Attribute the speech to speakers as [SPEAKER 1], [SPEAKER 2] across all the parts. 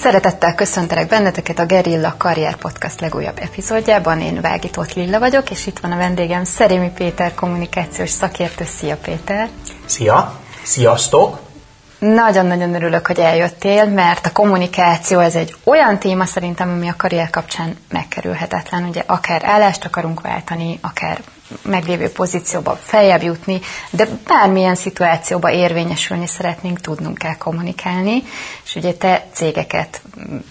[SPEAKER 1] Szeretettel köszöntelek benneteket a Gerilla Karrier Podcast legújabb epizódjában. Én Vágított Lilla vagyok, és itt van a vendégem Szerémi Péter, kommunikációs szakértő. Szia Péter!
[SPEAKER 2] Szia! Sziasztok!
[SPEAKER 1] Nagyon-nagyon örülök, hogy eljöttél, mert a kommunikáció ez egy olyan téma szerintem, ami a karrier kapcsán megkerülhetetlen. Ugye akár állást akarunk váltani, akár meglévő pozícióba feljebb jutni, de bármilyen szituációba érvényesülni szeretnénk, tudnunk kell kommunikálni. És ugye te cégeket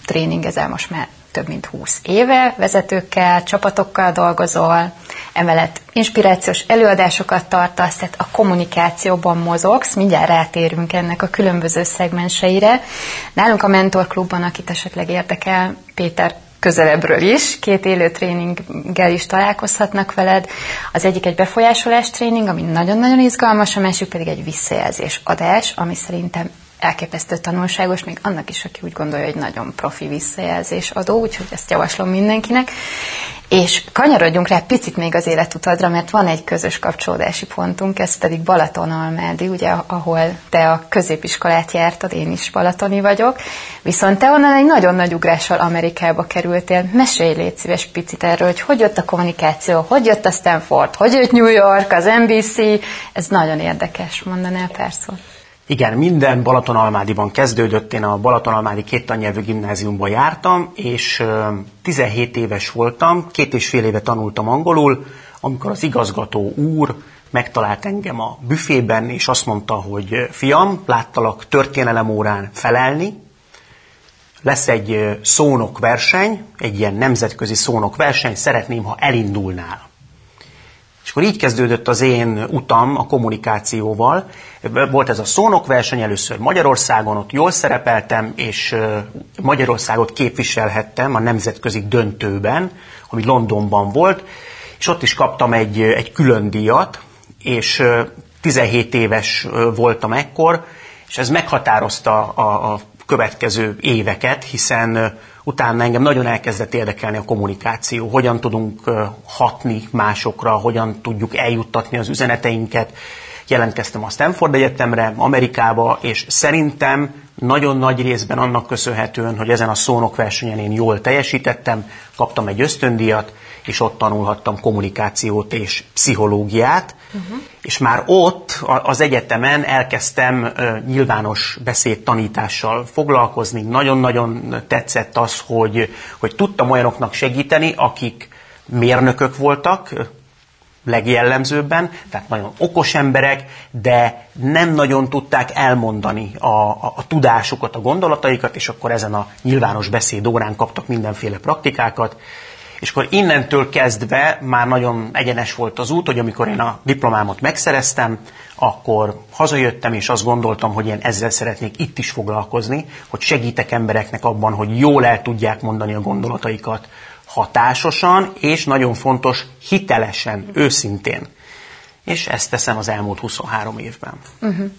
[SPEAKER 1] tréningezel most már több mint 20 éve, vezetőkkel, csapatokkal dolgozol, emellett inspirációs előadásokat tartasz, tehát a kommunikációban mozogsz, mindjárt rátérünk ennek a különböző szegmenseire. Nálunk a Mentor Klubban, akit esetleg érdekel, Péter közelebbről is, két élő tréninggel is találkozhatnak veled. Az egyik egy befolyásolás tréning, ami nagyon-nagyon izgalmas, a másik pedig egy visszajelzés adás, ami szerintem elképesztő tanulságos, még annak is, aki úgy gondolja, hogy nagyon profi visszajelzés adó, úgyhogy ezt javaslom mindenkinek. És kanyarodjunk rá picit még az életutadra, mert van egy közös kapcsolódási pontunk, ez pedig Balatonalmádi, ugye, ahol te a középiskolát jártad, én is balatoni vagyok, viszont te onnan egy nagyon nagy ugrással Amerikába kerültél. Mesélj légy szíves picit erről, hogy hogy jött a kommunikáció, hogy jött a Stanford, hogy jött New York, az NBC, ez nagyon érdekes, mondanál persze.
[SPEAKER 2] Igen, minden Balatonalmádiban kezdődött. Én a Balatonalmádi két tannyelvű gimnáziumban jártam, és 17 éves voltam, két és fél éve tanultam angolul, amikor az igazgató úr megtalált engem a büfében, és azt mondta, hogy fiam, láttalak történelem órán felelni, lesz egy szónok verseny, egy ilyen nemzetközi szónok verseny, szeretném, ha elindulnál. És akkor így kezdődött az én utam a kommunikációval. Volt ez a szónokverseny először Magyarországon, ott jól szerepeltem, és Magyarországot képviselhettem a nemzetközi döntőben, ami Londonban volt, és ott is kaptam egy, egy külön díjat, és 17 éves voltam ekkor, és ez meghatározta a, a következő éveket, hiszen utána engem nagyon elkezdett érdekelni a kommunikáció, hogyan tudunk hatni másokra, hogyan tudjuk eljuttatni az üzeneteinket. Jelentkeztem a Stanford Egyetemre, Amerikába, és szerintem nagyon nagy részben annak köszönhetően, hogy ezen a szónokversenyen én jól teljesítettem, kaptam egy ösztöndíjat, és ott tanulhattam kommunikációt és pszichológiát, uh-huh. és már ott az egyetemen elkezdtem nyilvános beszédtanítással foglalkozni. Nagyon-nagyon tetszett az, hogy, hogy tudtam olyanoknak segíteni, akik mérnökök voltak, legjellemzőbben, tehát nagyon okos emberek, de nem nagyon tudták elmondani a, a, a tudásukat, a gondolataikat, és akkor ezen a nyilvános beszéd órán kaptak mindenféle praktikákat, és akkor innentől kezdve már nagyon egyenes volt az út, hogy amikor én a diplomámot megszereztem, akkor hazajöttem, és azt gondoltam, hogy én ezzel szeretnék itt is foglalkozni, hogy segítek embereknek abban, hogy jól el tudják mondani a gondolataikat hatásosan, és nagyon fontos, hitelesen, őszintén és ezt teszem az elmúlt 23 évben. Uh-huh.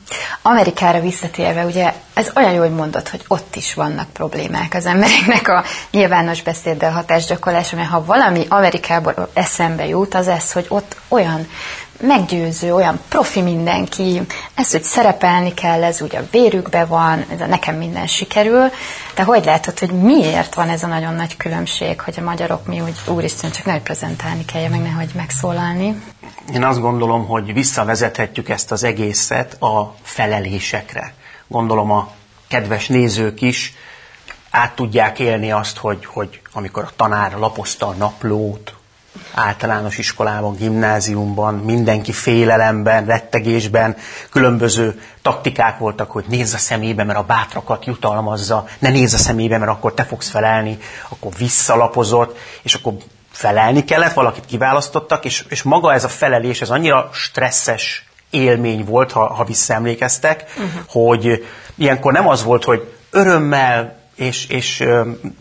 [SPEAKER 1] Amerikára visszatérve, ugye ez olyan jó, hogy mondod, hogy ott is vannak problémák az embereknek a nyilvános beszéddel hatásgyakorlása, mert ha valami Amerikából eszembe jut, az ez, hogy ott olyan meggyőző, olyan profi mindenki, ez, hogy szerepelni kell, ez úgy a vérükbe van, ez a nekem minden sikerül. De hogy látod, hogy miért van ez a nagyon nagy különbség, hogy a magyarok mi úgy, úristen, csak ne prezentálni kell, meg nehogy megszólalni?
[SPEAKER 2] Én azt gondolom, hogy visszavezethetjük ezt az egészet a felelésekre. Gondolom a kedves nézők is át tudják élni azt, hogy, hogy amikor a tanár lapozta a naplót, általános iskolában, gimnáziumban, mindenki félelemben, rettegésben, különböző taktikák voltak, hogy nézz a szemébe, mert a bátrakat jutalmazza, ne nézz a szemébe, mert akkor te fogsz felelni, akkor visszalapozott, és akkor felelni kellett, valakit kiválasztottak, és, és maga ez a felelés, ez annyira stresszes élmény volt, ha, ha visszaemlékeztek, uh-huh. hogy ilyenkor nem az volt, hogy örömmel és, és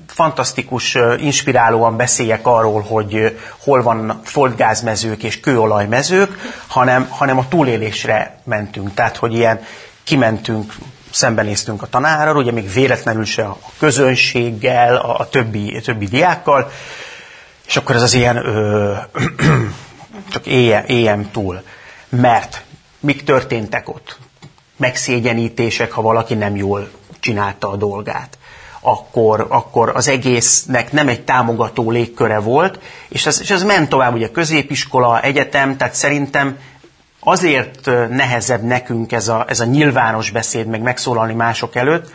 [SPEAKER 2] fantasztikus, inspirálóan beszéljek arról, hogy hol van földgázmezők és kőolajmezők, hanem, hanem a túlélésre mentünk. Tehát, hogy ilyen kimentünk, szembenéztünk a tanárral, ugye még véletlenül se a közönséggel, a, a többi, a többi diákkal, és akkor ez az ilyen ö, csak éljem, éljem túl. Mert mik történtek ott? Megszégyenítések, ha valaki nem jól csinálta a dolgát akkor, akkor az egésznek nem egy támogató légköre volt, és ez, és ez ment tovább, ugye középiskola, egyetem, tehát szerintem azért nehezebb nekünk ez a, ez a nyilvános beszéd, meg megszólalni mások előtt,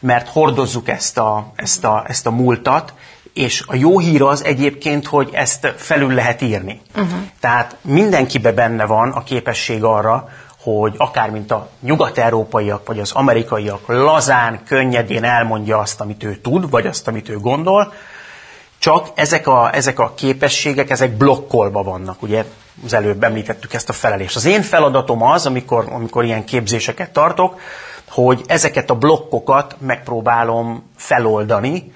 [SPEAKER 2] mert hordozzuk ezt a, ezt a, ezt a múltat, és a jó hír az egyébként, hogy ezt felül lehet írni. Uh-huh. Tehát mindenkibe benne van a képesség arra, hogy akár mint a nyugat-európaiak vagy az amerikaiak lazán, könnyedén elmondja azt, amit ő tud, vagy azt, amit ő gondol, csak ezek a, ezek a képességek, ezek blokkolva vannak, ugye az előbb említettük ezt a felelést. Az én feladatom az, amikor, amikor ilyen képzéseket tartok, hogy ezeket a blokkokat megpróbálom feloldani,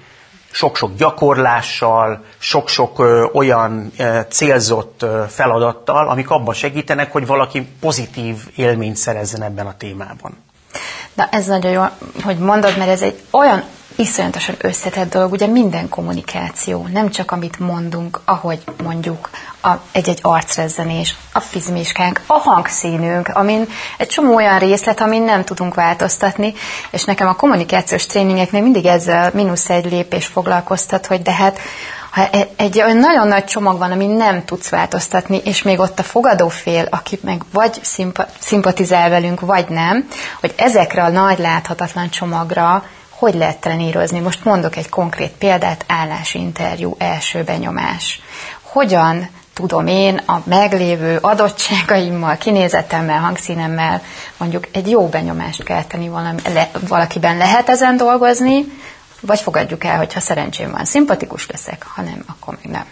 [SPEAKER 2] sok-sok gyakorlással, sok-sok olyan célzott feladattal, amik abban segítenek, hogy valaki pozitív élményt szerezzen ebben a témában.
[SPEAKER 1] Na ez nagyon jó, hogy mondod, mert ez egy olyan iszonyatosan összetett dolog, ugye minden kommunikáció, nem csak amit mondunk, ahogy mondjuk a, egy-egy arcrezzenés, a fizmiskánk, a hangszínünk, amin egy csomó olyan részlet, amin nem tudunk változtatni, és nekem a kommunikációs tréningeknél mindig ezzel mínusz egy lépés foglalkoztat, hogy de hát ha e- egy olyan nagyon nagy csomag van, amin nem tudsz változtatni, és még ott a fogadófél, aki meg vagy szimpatizál velünk, vagy nem, hogy ezekre a nagy láthatatlan csomagra hogy lehet trenírozni? Most mondok egy konkrét példát, állásinterjú, első benyomás. Hogyan tudom én a meglévő adottságaimmal, kinézetemmel, hangszínemmel mondjuk egy jó benyomást kelteni valami, le, valakiben lehet ezen dolgozni, vagy fogadjuk el, hogy ha szerencsém van, szimpatikus leszek, ha nem, akkor még nem.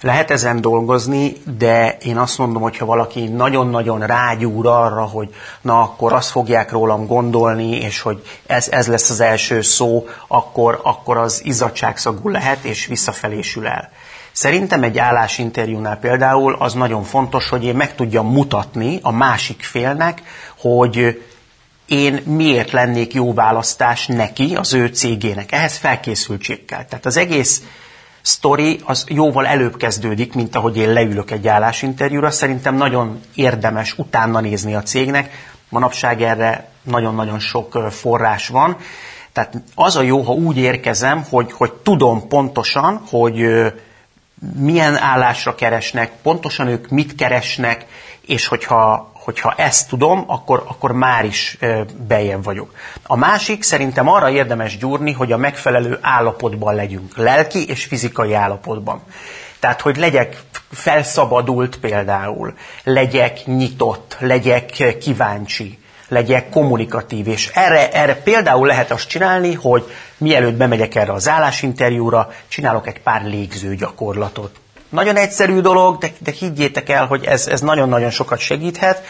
[SPEAKER 2] Lehet ezen dolgozni, de én azt mondom, hogy ha valaki nagyon-nagyon rágyúr arra, hogy na akkor azt fogják rólam gondolni, és hogy ez, ez lesz az első szó, akkor, akkor az izzadságszagú lehet, és visszafelésül el. Szerintem egy állásinterjúnál például az nagyon fontos, hogy én meg tudjam mutatni a másik félnek, hogy én miért lennék jó választás neki, az ő cégének. Ehhez felkészültség kell. Tehát az egész sztori az jóval előbb kezdődik, mint ahogy én leülök egy állásinterjúra. Szerintem nagyon érdemes utána nézni a cégnek. Manapság erre nagyon-nagyon sok forrás van. Tehát az a jó, ha úgy érkezem, hogy, hogy tudom pontosan, hogy milyen állásra keresnek, pontosan ők mit keresnek, és hogyha hogyha ezt tudom, akkor, akkor már is bejebb vagyok. A másik szerintem arra érdemes gyúrni, hogy a megfelelő állapotban legyünk, lelki és fizikai állapotban. Tehát, hogy legyek felszabadult például, legyek nyitott, legyek kíváncsi, legyek kommunikatív, és erre, erre például lehet azt csinálni, hogy mielőtt bemegyek erre az állásinterjúra, csinálok egy pár légző gyakorlatot nagyon egyszerű dolog, de, de higgyétek el, hogy ez, ez nagyon-nagyon sokat segíthet.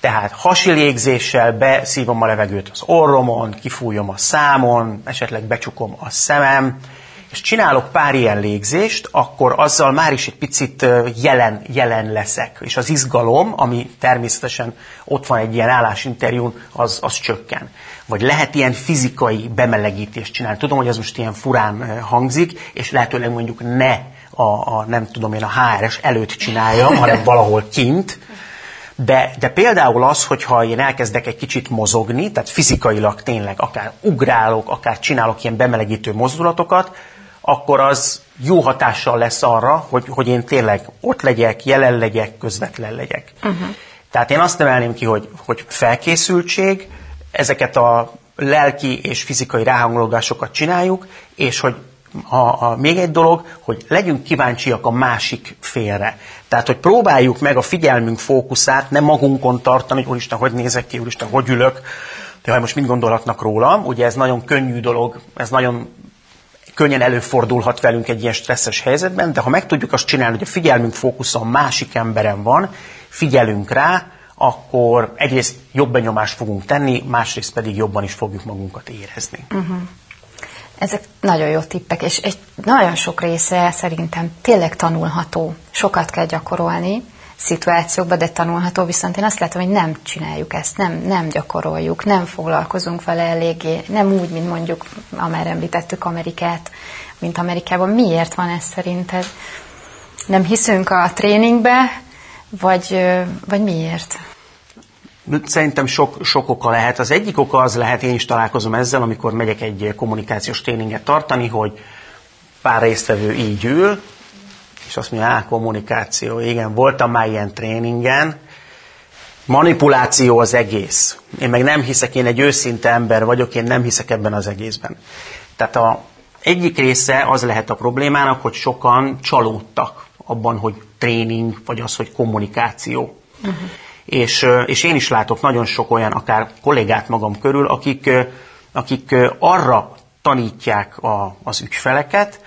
[SPEAKER 2] Tehát hasi légzéssel beszívom a levegőt az orromon, kifújom a számon, esetleg becsukom a szemem, és csinálok pár ilyen légzést, akkor azzal már is egy picit jelen, jelen leszek. És az izgalom, ami természetesen ott van egy ilyen állásinterjún, az, az csökken. Vagy lehet ilyen fizikai bemelegítést csinálni. Tudom, hogy ez most ilyen furán hangzik, és lehetőleg mondjuk ne a, a nem tudom én, a HRS előtt csináljam, hanem valahol kint. De, de például az, hogyha én elkezdek egy kicsit mozogni, tehát fizikailag tényleg akár ugrálok, akár csinálok ilyen bemelegítő mozdulatokat, akkor az jó hatással lesz arra, hogy, hogy én tényleg ott legyek, jelen legyek, közvetlen legyek. Uh-huh. Tehát én azt emelném ki, hogy, hogy felkészültség, ezeket a lelki és fizikai ráhangolódásokat csináljuk, és hogy a, a, még egy dolog, hogy legyünk kíváncsiak a másik félre. Tehát, hogy próbáljuk meg a figyelmünk fókuszát nem magunkon tartani, hogy úristen, hogy nézek ki, úristen, hogy ülök, de ha most mit gondolhatnak rólam, ugye ez nagyon könnyű dolog, ez nagyon könnyen előfordulhat velünk egy ilyen stresszes helyzetben, de ha meg tudjuk azt csinálni, hogy a figyelmünk fókusza a másik emberen van, figyelünk rá, akkor egyrészt jobb benyomást fogunk tenni, másrészt pedig jobban is fogjuk magunkat érezni. Uh-huh.
[SPEAKER 1] Ezek nagyon jó tippek, és egy nagyon sok része szerintem tényleg tanulható. Sokat kell gyakorolni szituációkban, de tanulható, viszont én azt látom, hogy nem csináljuk ezt, nem, nem gyakoroljuk, nem foglalkozunk vele eléggé, nem úgy, mint mondjuk, amár említettük Amerikát, mint Amerikában. Miért van ez szerinted? Nem hiszünk a tréningbe, vagy, vagy miért?
[SPEAKER 2] Szerintem sok, sok oka lehet. Az egyik oka az lehet, én is találkozom ezzel, amikor megyek egy kommunikációs tréninget tartani, hogy pár résztvevő így ül, és azt mondja, á, kommunikáció, igen, voltam már ilyen tréningen, manipuláció az egész. Én meg nem hiszek, én egy őszinte ember vagyok, én nem hiszek ebben az egészben. Tehát a egyik része az lehet a problémának, hogy sokan csalódtak abban, hogy tréning, vagy az, hogy kommunikáció. Uh-huh. És, és én is látok nagyon sok olyan, akár kollégát magam körül, akik, akik arra tanítják a, az ügyfeleket,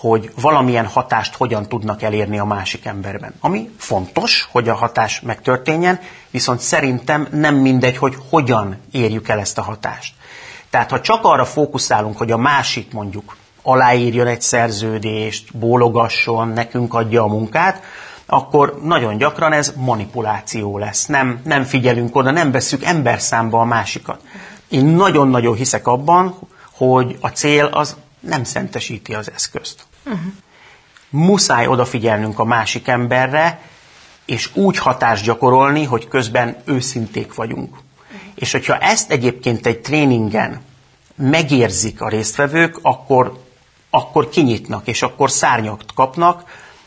[SPEAKER 2] hogy valamilyen hatást hogyan tudnak elérni a másik emberben. Ami fontos, hogy a hatás megtörténjen, viszont szerintem nem mindegy, hogy hogyan érjük el ezt a hatást. Tehát ha csak arra fókuszálunk, hogy a másik mondjuk aláírjon egy szerződést, bólogasson, nekünk adja a munkát, akkor nagyon gyakran ez manipuláció lesz. Nem, nem figyelünk oda, nem veszük emberszámba a másikat. Én nagyon-nagyon hiszek abban, hogy a cél az nem szentesíti az eszközt. Uh-huh. Muszáj odafigyelnünk a másik emberre, és úgy hatást gyakorolni, hogy közben őszinték vagyunk. Uh-huh. És hogyha ezt egyébként egy tréningen megérzik a résztvevők, akkor, akkor kinyitnak, és akkor szárnyat kapnak,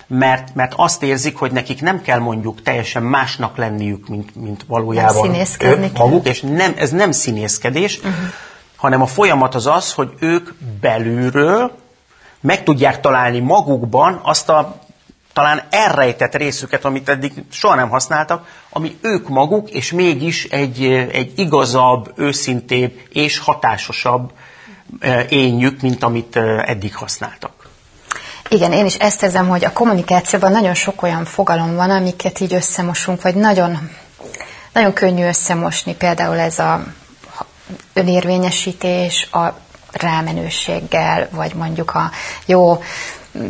[SPEAKER 2] mert, mert azt érzik, hogy nekik nem kell mondjuk teljesen másnak lenniük, mint, mint valójában
[SPEAKER 1] ők
[SPEAKER 2] maguk, és nem, ez nem színészkedés, uh-huh. hanem a folyamat az az, hogy ők belülről meg tudják találni magukban azt a talán elrejtett részüket, amit eddig soha nem használtak, ami ők maguk, és mégis egy, egy igazabb, őszintébb és hatásosabb énjük, mint amit eddig használtak.
[SPEAKER 1] Igen, én is ezt érzem, hogy a kommunikációban nagyon sok olyan fogalom van, amiket így összemosunk, vagy nagyon, nagyon könnyű összemosni. Például ez a önérvényesítés, a rámenőséggel, vagy mondjuk a jó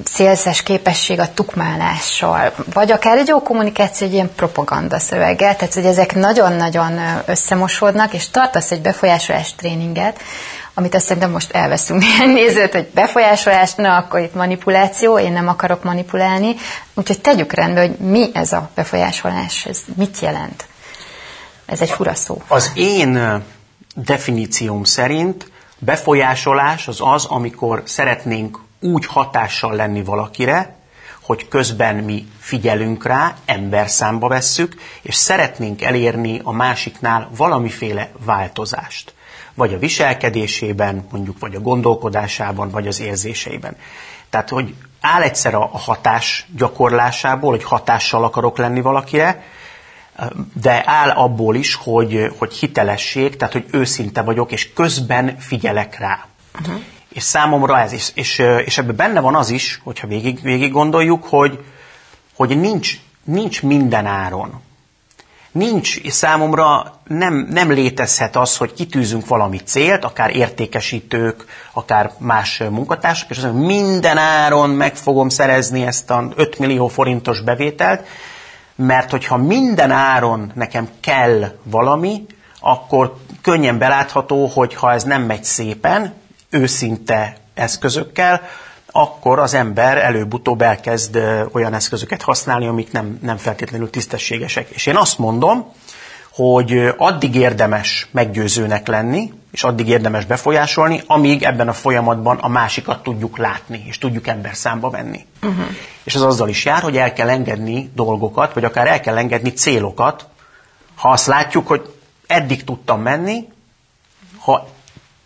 [SPEAKER 1] szélszes képesség a tukmálással, vagy akár egy jó kommunikáció egy ilyen propaganda szöveggel, tehát hogy ezek nagyon-nagyon összemosódnak, és tartasz egy befolyásolás tréninget, amit azt szerintem most elveszünk néhány nézőt, hogy befolyásolás, na akkor itt manipuláció, én nem akarok manipulálni, úgyhogy tegyük rendbe, hogy mi ez a befolyásolás, ez mit jelent? Ez egy fura szó.
[SPEAKER 2] Az én definícióm szerint Befolyásolás az az, amikor szeretnénk úgy hatással lenni valakire, hogy közben mi figyelünk rá, ember számba vesszük, és szeretnénk elérni a másiknál valamiféle változást. Vagy a viselkedésében, mondjuk, vagy a gondolkodásában, vagy az érzéseiben. Tehát, hogy áll egyszer a hatás gyakorlásából, hogy hatással akarok lenni valakire, de áll abból is, hogy, hogy hitelesség, tehát hogy őszinte vagyok, és közben figyelek rá. Uh-huh. És számomra ez is, és, és ebben benne van az is, hogyha végig, végig gondoljuk, hogy, hogy nincs, nincs minden áron. Nincs, és számomra nem, nem létezhet az, hogy kitűzünk valami célt, akár értékesítők, akár más munkatársak, és azt mondjuk, minden áron meg fogom szerezni ezt a 5 millió forintos bevételt, mert hogyha minden áron nekem kell valami, akkor könnyen belátható, hogy ha ez nem megy szépen, őszinte eszközökkel, akkor az ember előbb-utóbb elkezd olyan eszközöket használni, amik nem, nem feltétlenül tisztességesek. És én azt mondom, hogy addig érdemes meggyőzőnek lenni, és addig érdemes befolyásolni, amíg ebben a folyamatban a másikat tudjuk látni, és tudjuk ember számba venni. Uh-huh. És ez azzal is jár, hogy el kell engedni dolgokat, vagy akár el kell engedni célokat, ha azt látjuk, hogy eddig tudtam menni, ha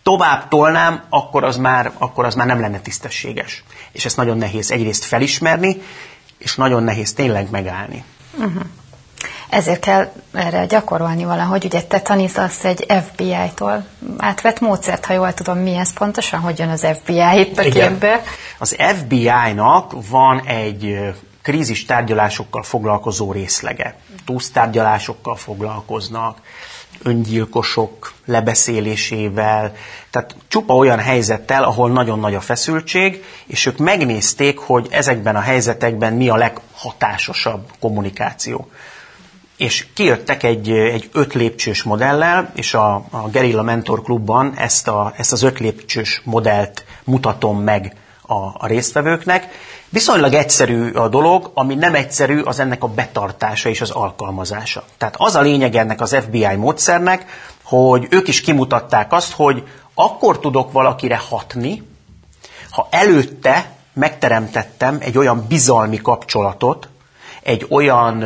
[SPEAKER 2] tovább tolnám, akkor az már, akkor az már nem lenne tisztességes. És ezt nagyon nehéz egyrészt felismerni, és nagyon nehéz tényleg megállni. Uh-huh.
[SPEAKER 1] Ezért kell erre gyakorolni valahogy. Ugye te tanítasz egy FBI-tól átvett módszert, ha jól tudom, mi ez pontosan, hogy jön az FBI itt a Igen. képbe.
[SPEAKER 2] Az FBI-nak van egy krízis tárgyalásokkal foglalkozó részlege. Túsztárgyalásokkal foglalkoznak, öngyilkosok lebeszélésével, tehát csupa olyan helyzettel, ahol nagyon nagy a feszültség, és ők megnézték, hogy ezekben a helyzetekben mi a leghatásosabb kommunikáció és kijöttek egy, egy öt lépcsős modellel, és a, a Gerilla Mentor Klubban ezt, a, ezt az öt lépcsős modellt mutatom meg a, a résztvevőknek. Viszonylag egyszerű a dolog, ami nem egyszerű, az ennek a betartása és az alkalmazása. Tehát az a lényeg ennek az FBI módszernek, hogy ők is kimutatták azt, hogy akkor tudok valakire hatni, ha előtte megteremtettem egy olyan bizalmi kapcsolatot, egy olyan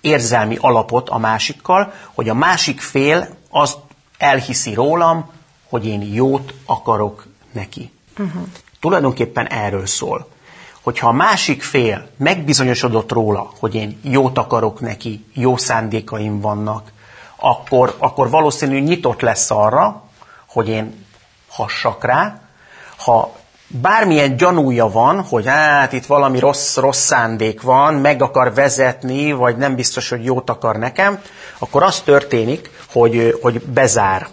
[SPEAKER 2] érzelmi alapot a másikkal, hogy a másik fél azt elhiszi rólam, hogy én jót akarok neki. Uh-huh. Tulajdonképpen erről szól. Hogyha a másik fél megbizonyosodott róla, hogy én jót akarok neki, jó szándékaim vannak, akkor, akkor valószínű nyitott lesz arra, hogy én hassak rá. Ha bármilyen gyanúja van, hogy hát itt valami rossz, rossz szándék van, meg akar vezetni, vagy nem biztos, hogy jót akar nekem, akkor az történik, hogy, hogy bezár,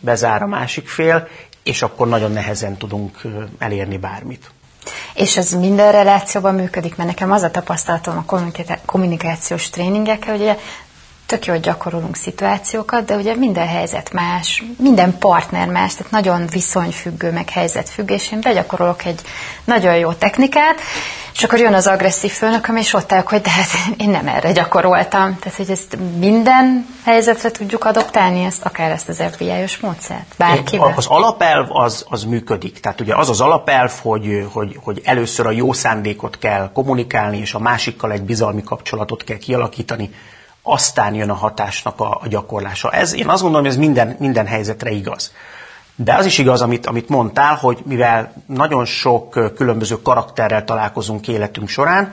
[SPEAKER 2] bezár a másik fél, és akkor nagyon nehezen tudunk elérni bármit.
[SPEAKER 1] És ez minden relációban működik, mert nekem az a tapasztalatom a kommunikációs tréningekkel, hogy tök jó, hogy gyakorolunk szituációkat, de ugye minden helyzet más, minden partner más, tehát nagyon viszonyfüggő, meg helyzetfüggő, és én begyakorolok egy nagyon jó technikát, és akkor jön az agresszív főnököm, és ott állok, hogy de hát én nem erre gyakoroltam. Tehát, hogy ezt minden helyzetre tudjuk adoptálni, ezt akár ezt az FBI-os módszert, bárkivel.
[SPEAKER 2] Az alapelv az, az működik. Tehát ugye az az alapelv, hogy, hogy, hogy először a jó szándékot kell kommunikálni, és a másikkal egy bizalmi kapcsolatot kell kialakítani, aztán jön a hatásnak a, a gyakorlása. Ez, én azt gondolom, hogy ez minden, minden helyzetre igaz. De az is igaz, amit, amit mondtál, hogy mivel nagyon sok különböző karakterrel találkozunk életünk során,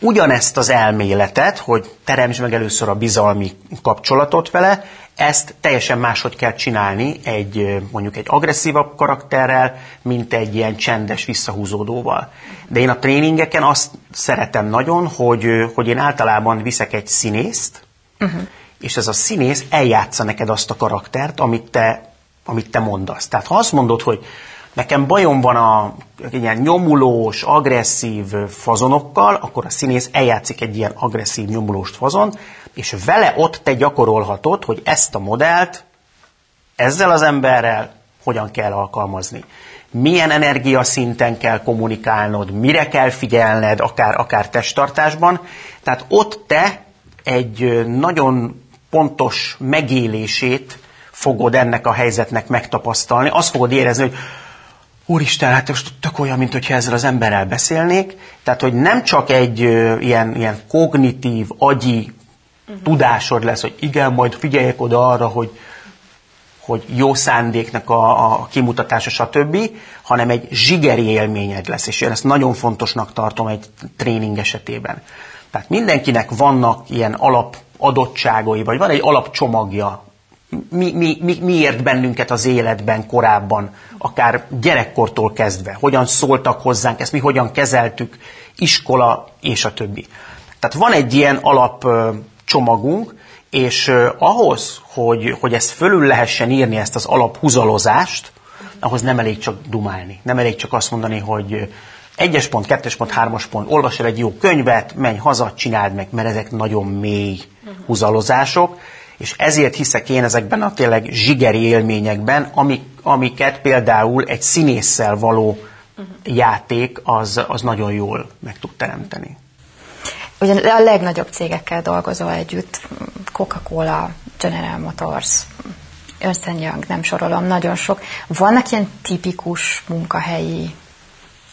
[SPEAKER 2] ugyanezt az elméletet, hogy teremtsd meg először a bizalmi kapcsolatot vele, ezt teljesen máshogy kell csinálni egy mondjuk egy agresszívabb karakterrel, mint egy ilyen csendes visszahúzódóval. De én a tréningeken azt szeretem nagyon, hogy, hogy én általában viszek egy színészt, uh-huh. és ez a színész eljátsza neked azt a karaktert, amit te, amit te mondasz. Tehát ha azt mondod, hogy nekem bajom van a ilyen nyomulós, agresszív fazonokkal, akkor a színész eljátszik egy ilyen agresszív, nyomulós fazon, és vele ott te gyakorolhatod, hogy ezt a modellt ezzel az emberrel hogyan kell alkalmazni. Milyen energiaszinten kell kommunikálnod, mire kell figyelned, akár, akár testtartásban. Tehát ott te egy nagyon pontos megélését fogod ennek a helyzetnek megtapasztalni. Azt fogod érezni, hogy Úristen, hát most tök olyan, mint hogyha ezzel az emberrel beszélnék. Tehát, hogy nem csak egy ö, ilyen, ilyen kognitív, agyi uh-huh. tudásod lesz, hogy igen, majd figyeljek oda arra, hogy, hogy jó szándéknak a, a kimutatása, stb., hanem egy zsigeri élményed lesz, és én ezt nagyon fontosnak tartom egy tréning esetében. Tehát mindenkinek vannak ilyen alap adottságai, vagy van egy alapcsomagja, mi, mi, mi, miért bennünket az életben korábban, akár gyerekkortól kezdve, hogyan szóltak hozzánk, ezt mi hogyan kezeltük, iskola és a többi. Tehát van egy ilyen alap csomagunk, és ahhoz, hogy, hogy ezt fölül lehessen írni, ezt az alaphuzalozást, ahhoz nem elég csak dumálni. Nem elég csak azt mondani, hogy egyes pont, kettes pont, hármas pont, olvas el egy jó könyvet, menj haza, csináld meg, mert ezek nagyon mély húzalozások, és ezért hiszek én ezekben a tényleg zsigeri élményekben, amik, amiket például egy színésszel való uh-huh. játék az, az nagyon jól meg tud teremteni.
[SPEAKER 1] Ugyan a legnagyobb cégekkel dolgozol együtt, Coca-Cola, General Motors, Ernst nem sorolom, nagyon sok. Vannak ilyen tipikus munkahelyi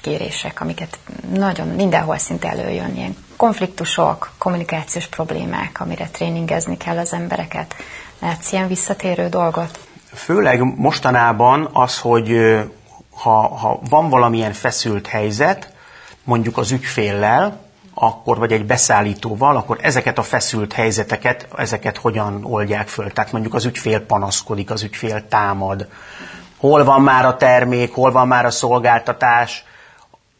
[SPEAKER 1] kérések, amiket nagyon mindenhol szinte előjön, ilyen konfliktusok, kommunikációs problémák, amire tréningezni kell az embereket. Látsz ilyen visszatérő dolgot?
[SPEAKER 2] Főleg mostanában az, hogy ha, ha van valamilyen feszült helyzet, mondjuk az ügyféllel, akkor, vagy egy beszállítóval, akkor ezeket a feszült helyzeteket, ezeket hogyan oldják föl. Tehát mondjuk az ügyfél panaszkodik, az ügyfél támad, hol van már a termék, hol van már a szolgáltatás,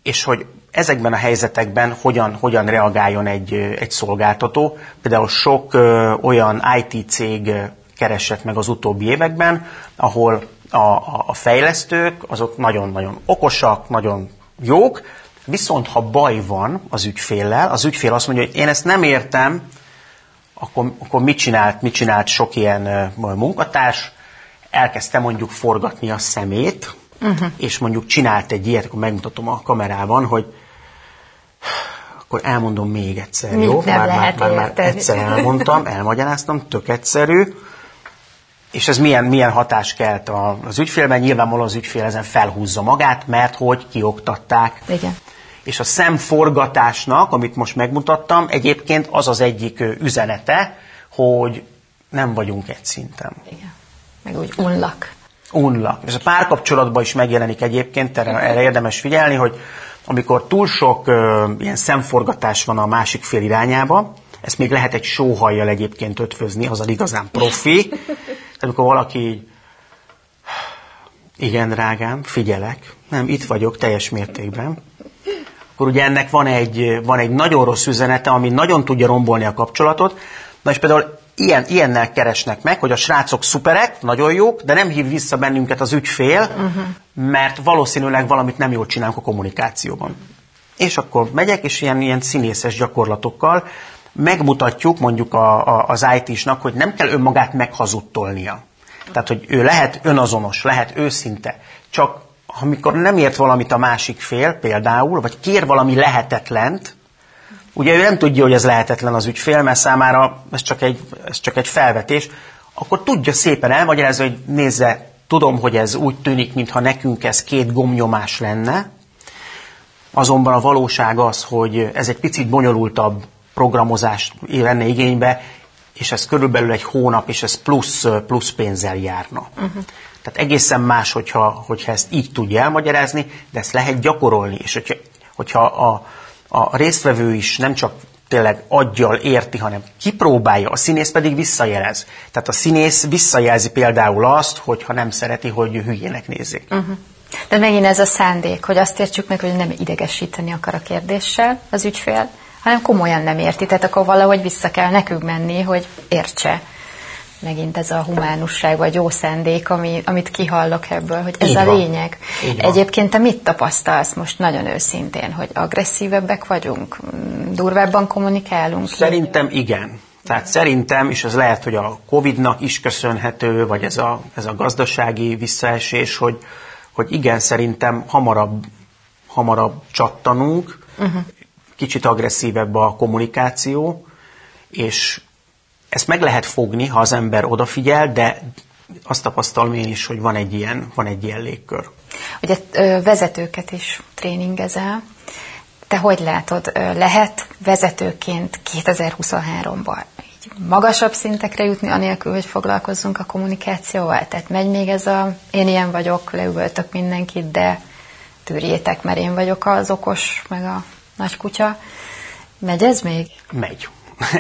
[SPEAKER 2] és hogy ezekben a helyzetekben hogyan, hogyan reagáljon egy, egy szolgáltató. Például sok ö, olyan IT cég keresett meg az utóbbi években, ahol a, a, a fejlesztők azok nagyon-nagyon okosak, nagyon jók, viszont ha baj van az ügyféllel, az ügyfél azt mondja, hogy én ezt nem értem, akkor, akkor mit, csinált, mit csinált sok ilyen munkatárs, elkezdte mondjuk forgatni a szemét, uh-huh. és mondjuk csinált egy ilyet, akkor megmutatom a kamerában, hogy akkor elmondom még egyszer,
[SPEAKER 1] Mit
[SPEAKER 2] jó? már,
[SPEAKER 1] lehet
[SPEAKER 2] már, már egyszer elmondtam, elmagyaráztam, tök egyszerű. És ez milyen, milyen hatást kelt az ügyfélben? Nyilvánvalóan az ügyfél ezen felhúzza magát, mert hogy kioktatták.
[SPEAKER 1] Igen.
[SPEAKER 2] És a szemforgatásnak, amit most megmutattam, egyébként az az egyik üzenete, hogy nem vagyunk egy szinten.
[SPEAKER 1] Igen. Meg úgy unlak.
[SPEAKER 2] Unlak. Ez a párkapcsolatban is megjelenik egyébként, erre, erre érdemes figyelni, hogy amikor túl sok ö, ilyen szemforgatás van a másik fél irányába, ezt még lehet egy sóhajjal egyébként ötvözni, az az igazán profi. Amikor valaki így, igen, drágám, figyelek, nem, itt vagyok teljes mértékben, akkor ugye ennek van egy, van egy nagyon rossz üzenete, ami nagyon tudja rombolni a kapcsolatot. Na és például ilyen, ilyennel keresnek meg, hogy a srácok szuperek, nagyon jók, de nem hív vissza bennünket az ügyfél, uh-huh. mert valószínűleg valamit nem jól csinálunk a kommunikációban. És akkor megyek, és ilyen, ilyen színészes gyakorlatokkal megmutatjuk mondjuk a, a, az IT-snak, hogy nem kell önmagát meghazudtolnia. Tehát, hogy ő lehet önazonos, lehet őszinte, csak amikor nem ért valamit a másik fél például, vagy kér valami lehetetlent, ugye ő nem tudja, hogy ez lehetetlen az ügyfél, mert számára ez csak egy, ez csak egy felvetés, akkor tudja szépen elmagyarázni, hogy nézze, tudom, hogy ez úgy tűnik, mintha nekünk ez két gomnyomás lenne, azonban a valóság az, hogy ez egy picit bonyolultabb programozást venne igénybe, és ez körülbelül egy hónap, és ez plusz, plusz pénzzel járna. Uh-huh. Tehát egészen más, hogyha, hogyha ezt így tudja elmagyarázni, de ezt lehet gyakorolni, és hogyha, hogyha a, a résztvevő is nem csak tényleg aggyal érti, hanem kipróbálja, a színész pedig visszajelez. Tehát a színész visszajelzi például azt, hogyha nem szereti, hogy hülyének nézzék. Uh-huh.
[SPEAKER 1] De megint ez a szándék, hogy azt értsük meg, hogy nem idegesíteni akar a kérdéssel az ügyfél, hanem komolyan nem érti, tehát akkor valahogy vissza kell nekünk menni, hogy értse. Megint ez a humánusság vagy jó szándék, ami, amit kihallok ebből, hogy ez Így a van. lényeg. Egyébként te mit tapasztalsz most nagyon őszintén, hogy agresszívebbek vagyunk, durvábban kommunikálunk?
[SPEAKER 2] Szerintem igen. Tehát szerintem, és ez lehet, hogy a Covid-nak is köszönhető, vagy ez a, ez a gazdasági visszaesés, hogy, hogy igen, szerintem hamarabb, hamarabb csattanunk, uh-huh kicsit agresszívebb a kommunikáció, és ezt meg lehet fogni, ha az ember odafigyel, de azt tapasztalom én is, hogy van egy ilyen, van egy ilyen légkör.
[SPEAKER 1] Ugye vezetőket is tréningezel. Te hogy látod, lehet vezetőként 2023-ban így magasabb szintekre jutni, anélkül, hogy foglalkozzunk a kommunikációval? Tehát megy még ez a én ilyen vagyok, leüvöltök mindenkit, de tűrjétek, mert én vagyok az okos, meg a nagy kutya. Megy ez még?
[SPEAKER 2] Megy.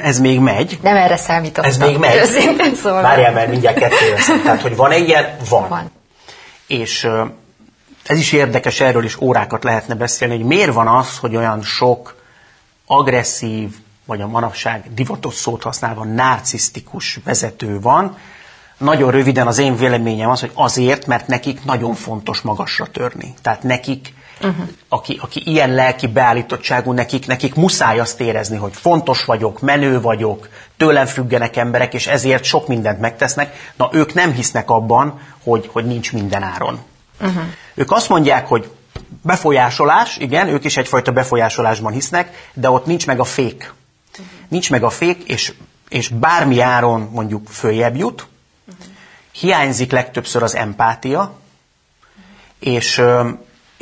[SPEAKER 2] Ez még megy.
[SPEAKER 1] Nem erre számítottam.
[SPEAKER 2] Ez még megy. Szóval. Várjál, mert mindjárt kettő lesz. Tehát, hogy van egy ilyen? Van. van. És ez is érdekes, erről is órákat lehetne beszélni, hogy miért van az, hogy olyan sok agresszív, vagy a manapság divatos szót használva narcisztikus vezető van. Nagyon röviden az én véleményem az, hogy azért, mert nekik nagyon fontos magasra törni. Tehát nekik uh-huh. aki, aki ilyen lelki beállítottságú, nekik, nekik muszáj azt érezni, hogy fontos vagyok, menő vagyok, tőlem függenek emberek, és ezért sok mindent megtesznek. Na, ők nem hisznek abban, hogy, hogy nincs minden áron. Uh-huh. Ők azt mondják, hogy befolyásolás, igen, ők is egyfajta befolyásolásban hisznek, de ott nincs meg a fék. Uh-huh. Nincs meg a fék, és, és bármi áron mondjuk följebb jut, uh-huh. hiányzik legtöbbször az empátia, uh-huh. és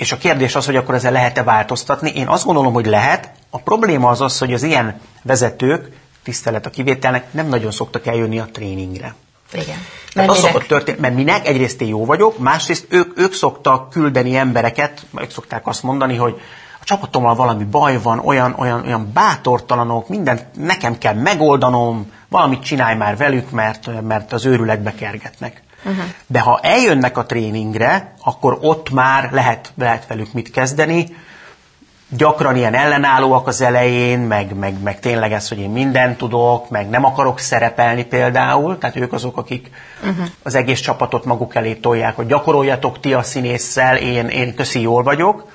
[SPEAKER 2] és a kérdés az, hogy akkor ezzel lehet-e változtatni. Én azt gondolom, hogy lehet. A probléma az az, hogy az ilyen vezetők, tisztelet a kivételnek, nem nagyon szoktak eljönni a tréningre.
[SPEAKER 1] Igen.
[SPEAKER 2] Mert az szokott történni, mert minek? Egyrészt én jó vagyok, másrészt ők, ők szoktak küldeni embereket, ők szokták azt mondani, hogy a csapatommal valami baj van, olyan, olyan, olyan bátortalanok, mindent nekem kell megoldanom, valamit csinálj már velük, mert, mert az őrületbe kergetnek. Uh-huh. De ha eljönnek a tréningre, akkor ott már lehet, lehet velük mit kezdeni. Gyakran ilyen ellenállóak az elején, meg, meg, meg tényleg ez, hogy én mindent tudok, meg nem akarok szerepelni például. Tehát ők azok, akik uh-huh. az egész csapatot maguk elé tolják, hogy gyakoroljatok ti a színésszel, én, én köszi jól vagyok.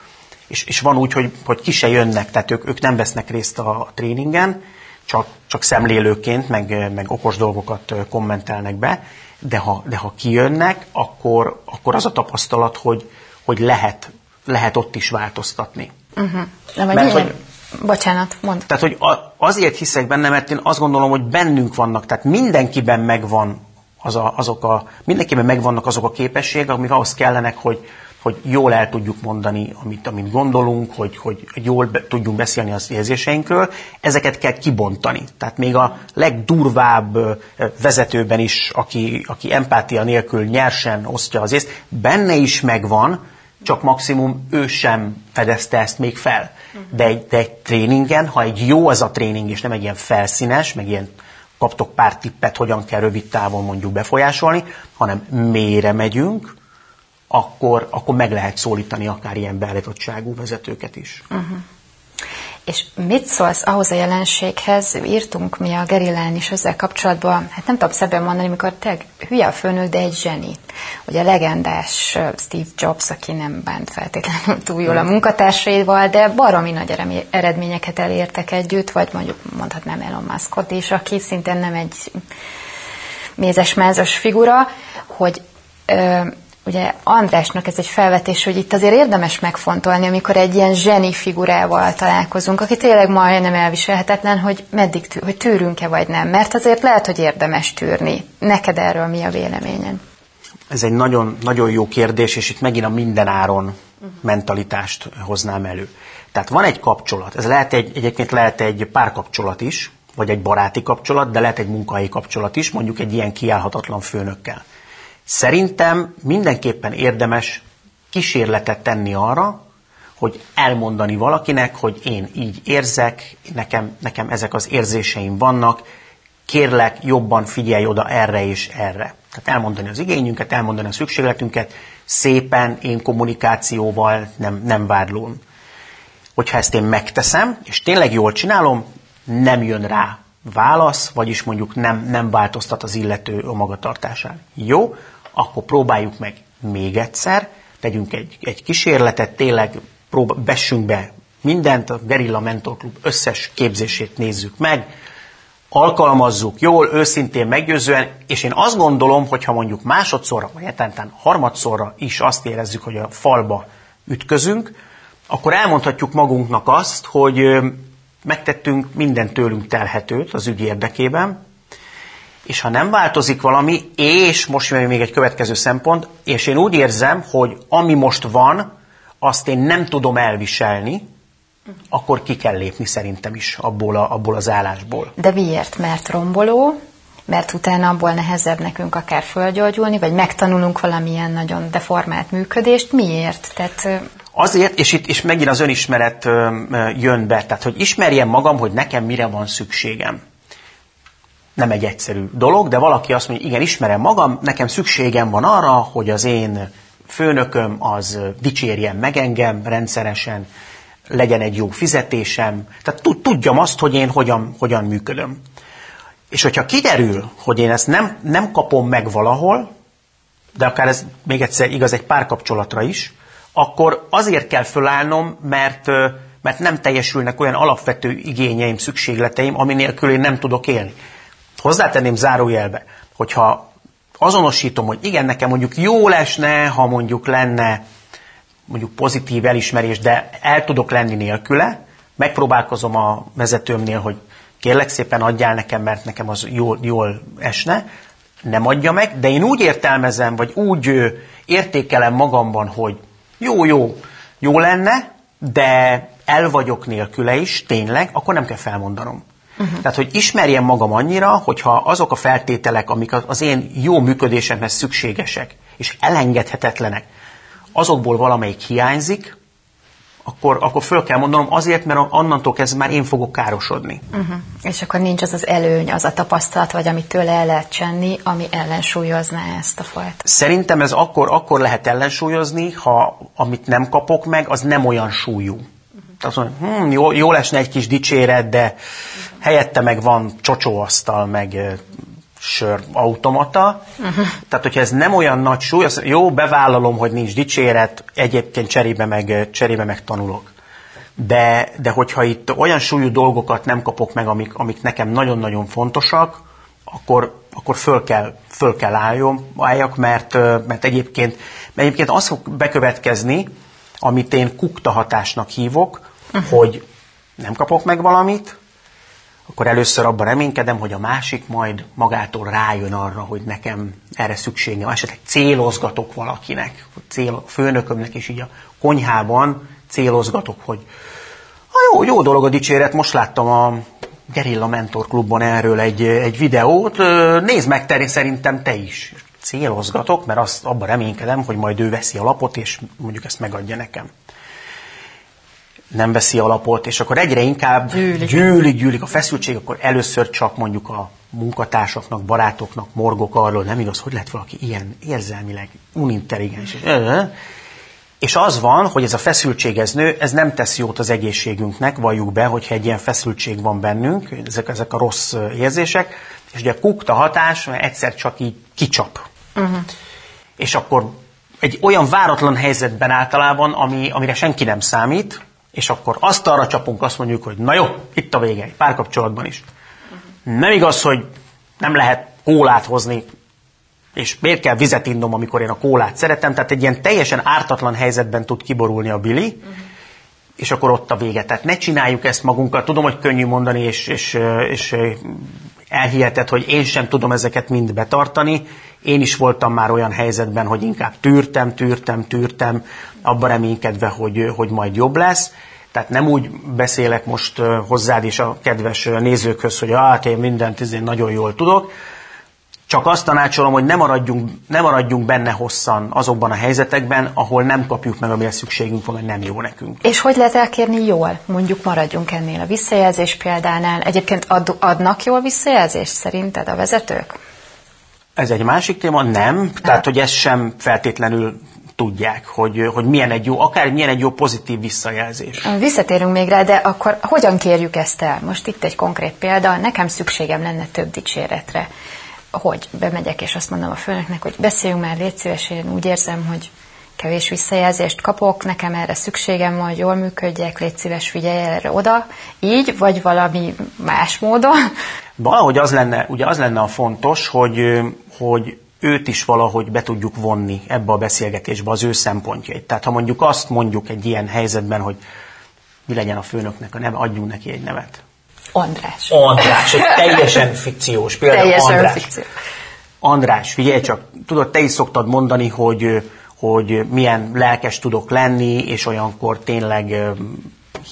[SPEAKER 2] És, és van úgy, hogy, hogy ki se jönnek, tehát ők, ők nem vesznek részt a tréningen, csak, csak szemlélőként, meg, meg okos dolgokat kommentelnek be de ha, de ha kijönnek, akkor, akkor az a tapasztalat, hogy, hogy lehet, lehet ott is változtatni.
[SPEAKER 1] Uh-huh. De mert, hogy, Bocsánat, mond.
[SPEAKER 2] Tehát, hogy azért hiszek benne, mert én azt gondolom, hogy bennünk vannak, tehát mindenkiben megvan az a, azok a, mindenkiben megvannak azok a képességek, amik ahhoz kellenek, hogy, hogy jól el tudjuk mondani, amit, amit gondolunk, hogy, hogy jól be, tudjunk beszélni az érzéseinkről, ezeket kell kibontani. Tehát még a legdurvább vezetőben is, aki, aki empátia nélkül nyersen osztja az észt, benne is megvan, csak maximum ő sem fedezte ezt még fel. De egy, de egy tréningen, ha egy jó az a tréning, és nem egy ilyen felszínes, meg ilyen kaptok pár tippet, hogyan kell rövid távon mondjuk befolyásolni, hanem mélyre megyünk, akkor, akkor meg lehet szólítani akár ilyen beállítottságú vezetőket is. Uh-huh.
[SPEAKER 1] És mit szólsz ahhoz a jelenséghez, írtunk mi a Gerillán is ezzel kapcsolatban, hát nem tudom szebben mondani, mikor te hülye a főnök, de egy zseni. Ugye a legendás Steve Jobs, aki nem bánt feltétlenül túl jól a munkatársaival, de baromi nagy eredményeket elértek együtt, vagy mondjuk mondhatnám Elon Muskot is, aki szintén nem egy mézes-mázas figura, hogy ugye Andrásnak ez egy felvetés, hogy itt azért érdemes megfontolni, amikor egy ilyen zseni figurával találkozunk, aki tényleg majdnem elviselhetetlen, hogy meddig tű, hogy tűrünk-e vagy nem, mert azért lehet, hogy érdemes tűrni. Neked erről mi a véleményed?
[SPEAKER 2] Ez egy nagyon, nagyon jó kérdés, és itt megint a mindenáron mentalitást hoznám elő. Tehát van egy kapcsolat, ez lehet egy, egyébként lehet egy párkapcsolat is, vagy egy baráti kapcsolat, de lehet egy munkai kapcsolat is, mondjuk egy ilyen kiállhatatlan főnökkel. Szerintem mindenképpen érdemes kísérletet tenni arra, hogy elmondani valakinek, hogy én így érzek, nekem, nekem ezek az érzéseim vannak, kérlek, jobban figyelj oda erre és erre. Tehát elmondani az igényünket, elmondani a szükségletünket, szépen, én kommunikációval, nem, nem vádlón. Hogyha ezt én megteszem, és tényleg jól csinálom, nem jön rá válasz, vagyis mondjuk nem, nem változtat az illető a magatartásán. Jó, akkor próbáljuk meg még egyszer, tegyünk egy, egy kísérletet, tényleg próba, bessünk be mindent, a Gerilla Mentor Club összes képzését nézzük meg, alkalmazzuk jól, őszintén, meggyőzően, és én azt gondolom, hogy ha mondjuk másodszorra, vagy egyáltalán harmadszorra is azt érezzük, hogy a falba ütközünk, akkor elmondhatjuk magunknak azt, hogy megtettünk minden tőlünk telhetőt az ügy érdekében, és ha nem változik valami, és most jön még egy következő szempont, és én úgy érzem, hogy ami most van, azt én nem tudom elviselni, akkor ki kell lépni szerintem is abból, a, abból az állásból.
[SPEAKER 1] De miért? Mert romboló, mert utána abból nehezebb nekünk akár fölgyógyulni, vagy megtanulunk valamilyen nagyon deformált működést. Miért? Tehát,
[SPEAKER 2] Azért, és itt és megint az önismeret jön be, tehát hogy ismerjem magam, hogy nekem mire van szükségem nem egy egyszerű dolog, de valaki azt mondja, igen, ismerem magam, nekem szükségem van arra, hogy az én főnököm az dicsérjen meg engem rendszeresen, legyen egy jó fizetésem, tehát tudjam azt, hogy én hogyan, hogyan működöm. És hogyha kiderül, hogy én ezt nem, nem kapom meg valahol, de akár ez még egyszer igaz egy párkapcsolatra is, akkor azért kell fölállnom, mert, mert nem teljesülnek olyan alapvető igényeim, szükségleteim, ami nélkül én nem tudok élni. Hozzátenném zárójelbe, hogyha azonosítom, hogy igen, nekem mondjuk jó lesne, ha mondjuk lenne mondjuk pozitív elismerés, de el tudok lenni nélküle, megpróbálkozom a vezetőmnél, hogy kérlek szépen adjál nekem, mert nekem az jól, jól esne, nem adja meg, de én úgy értelmezem, vagy úgy értékelem magamban, hogy jó, jó, jó lenne, de el vagyok nélküle is, tényleg, akkor nem kell felmondanom. Uh-huh. Tehát, hogy ismerjem magam annyira, hogyha azok a feltételek, amik az én jó működésemhez szükségesek, és elengedhetetlenek, azokból valamelyik hiányzik, akkor, akkor föl kell mondanom azért, mert annantól kezdve már én fogok károsodni.
[SPEAKER 1] Uh-huh. És akkor nincs az az előny, az a tapasztalat, vagy amit tőle el lehet csenni, ami ellensúlyozná ezt a fajta.
[SPEAKER 2] Szerintem ez akkor, akkor lehet ellensúlyozni, ha amit nem kapok meg, az nem olyan súlyú. Tehát azt mondja, hm, jó, jó lesne egy kis dicséret, de helyette meg van csocsóasztal, meg sör automata. Uh-huh. Tehát, hogyha ez nem olyan nagy súly, az jó, bevállalom, hogy nincs dicséret, egyébként cserébe meg, cserébe meg tanulok. De, de hogyha itt olyan súlyú dolgokat nem kapok meg, amik, amik nekem nagyon-nagyon fontosak, akkor, akkor föl kell, föl kell álljon, álljak, mert, mert egyébként, mert egyébként az fog bekövetkezni, amit én kukta hatásnak hívok, uh-huh. hogy nem kapok meg valamit, akkor először abban reménykedem, hogy a másik majd magától rájön arra, hogy nekem erre szükségem. Esetleg célozgatok valakinek, cél, a főnökömnek is így a konyhában célozgatok, hogy ha jó, jó dolog a dicséret, most láttam a Gerilla Mentor Klubban erről egy, egy videót, nézd meg te, szerintem te is. Célozgatok, mert azt abban reménykedem, hogy majd ő veszi a lapot, és mondjuk ezt megadja nekem nem veszi alapot, és akkor egyre inkább gyűlik, gyűlik, gyűlik a feszültség, akkor először csak mondjuk a munkatársaknak, barátoknak morgok arról, nem igaz, hogy lehet valaki ilyen érzelmileg unintelligens. És az van, hogy ez a feszültség ez nő, ez nem tesz jót az egészségünknek, valljuk be, hogyha egy ilyen feszültség van bennünk, ezek, ezek a rossz érzések, és ugye a kukta hatás egyszer csak így kicsap. Uh-huh. És akkor egy olyan váratlan helyzetben általában, ami, amire senki nem számít, és akkor azt arra csapunk, azt mondjuk, hogy na jó, itt a vége, egy párkapcsolatban is. Nem igaz, hogy nem lehet kólát hozni, és miért kell vizet innom, amikor én a kólát szeretem, tehát egy ilyen teljesen ártatlan helyzetben tud kiborulni a Billy, és akkor ott a vége. Tehát ne csináljuk ezt magunkkal. Tudom, hogy könnyű mondani, és, és, és elhihetett, hogy én sem tudom ezeket mind betartani. Én is voltam már olyan helyzetben, hogy inkább tűrtem, tűrtem, tűrtem, abban reménykedve, hogy, hogy majd jobb lesz. Tehát nem úgy beszélek most hozzád és a kedves nézőkhöz, hogy hát én mindent én nagyon jól tudok, csak azt tanácsolom, hogy ne maradjunk, ne maradjunk benne hosszan azokban a helyzetekben, ahol nem kapjuk meg, amire szükségünk van, hogy nem jó nekünk.
[SPEAKER 1] És hogy lehet elkérni jól? Mondjuk maradjunk ennél a visszajelzés példánál. Egyébként ad, adnak jól visszajelzést szerinted a vezetők?
[SPEAKER 2] Ez egy másik téma, nem. Tehát, hogy ezt sem feltétlenül tudják, hogy, hogy milyen egy jó, akár milyen egy jó pozitív visszajelzés.
[SPEAKER 1] Visszatérünk még rá, de akkor hogyan kérjük ezt el? Most itt egy konkrét példa, nekem szükségem lenne több dicséretre. Hogy bemegyek és azt mondom a főnöknek, hogy beszéljünk már, légy szíves, én úgy érzem, hogy kevés visszajelzést kapok, nekem erre szükségem van, hogy jól működjek, légy szíves, figyelj erre oda, így, vagy valami más módon.
[SPEAKER 2] Valahogy az lenne, ugye az lenne a fontos, hogy, hogy őt is valahogy be tudjuk vonni ebbe a beszélgetésbe az ő szempontjait. Tehát ha mondjuk azt mondjuk egy ilyen helyzetben, hogy mi legyen a főnöknek a neve, adjunk neki egy nevet.
[SPEAKER 1] András.
[SPEAKER 2] András, egy teljesen fikciós példa.
[SPEAKER 1] Teljesen András. fikció.
[SPEAKER 2] András, figyelj csak, tudod, te is szoktad mondani, hogy, hogy milyen lelkes tudok lenni, és olyankor tényleg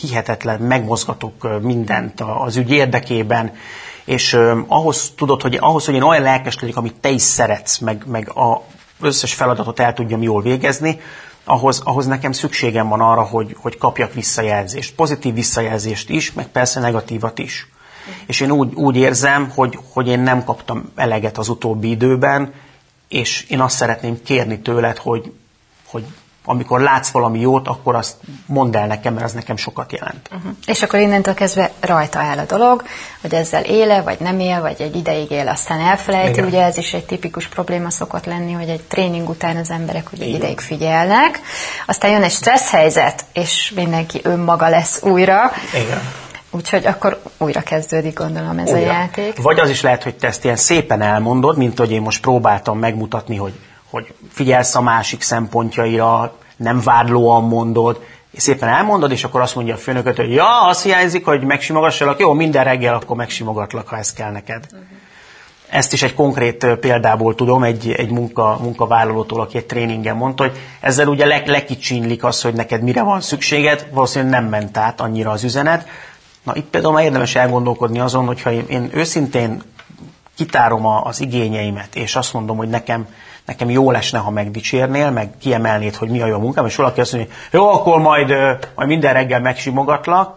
[SPEAKER 2] hihetetlen, megmozgatok mindent az ügy érdekében, és ahhoz tudod, hogy ahhoz, hogy én olyan lelkes legyek, amit te is szeretsz, meg, meg a összes feladatot el tudjam jól végezni, ahhoz, ahhoz nekem szükségem van arra, hogy, hogy kapjak visszajelzést. Pozitív visszajelzést is, meg persze negatívat is. És én úgy, úgy érzem, hogy, hogy én nem kaptam eleget az utóbbi időben, és én azt szeretném kérni tőled, hogy, hogy amikor látsz valami jót, akkor azt mondd el nekem, mert az nekem sokat jelent.
[SPEAKER 1] Uh-huh. És akkor innentől kezdve rajta áll a dolog, hogy ezzel éle, vagy nem él, vagy egy ideig él, aztán elfelejti. Igen. Ugye ez is egy tipikus probléma szokott lenni, hogy egy tréning után az emberek ugye egy ideig figyelnek, aztán jön egy stressz helyzet, és mindenki önmaga lesz újra.
[SPEAKER 2] Igen.
[SPEAKER 1] Úgyhogy akkor újra kezdődik, gondolom, ez újra. a játék.
[SPEAKER 2] Vagy az is lehet, hogy te ezt ilyen szépen elmondod, mint hogy én most próbáltam megmutatni, hogy hogy figyelsz a másik szempontjaira, nem vádlóan mondod, és szépen elmondod, és akkor azt mondja a főnököt, hogy ja, az hiányzik, hogy megsimogassalak, jó, minden reggel akkor megsimogatlak, ha ez kell neked. Uh-huh. Ezt is egy konkrét példából tudom, egy, egy munka, munkavállalótól, aki egy tréningen mondta, hogy ezzel ugye le, lekicsinlik az, hogy neked mire van szükséged, valószínűleg nem ment át annyira az üzenet. Na itt például már érdemes elgondolkodni azon, hogyha én, én őszintén kitárom a, az igényeimet, és azt mondom, hogy nekem nekem jó lesne, ha megdicsérnél, meg kiemelnéd, hogy mi a jó munkám, és valaki azt mondja, jó, akkor majd, majd minden reggel megsimogatlak,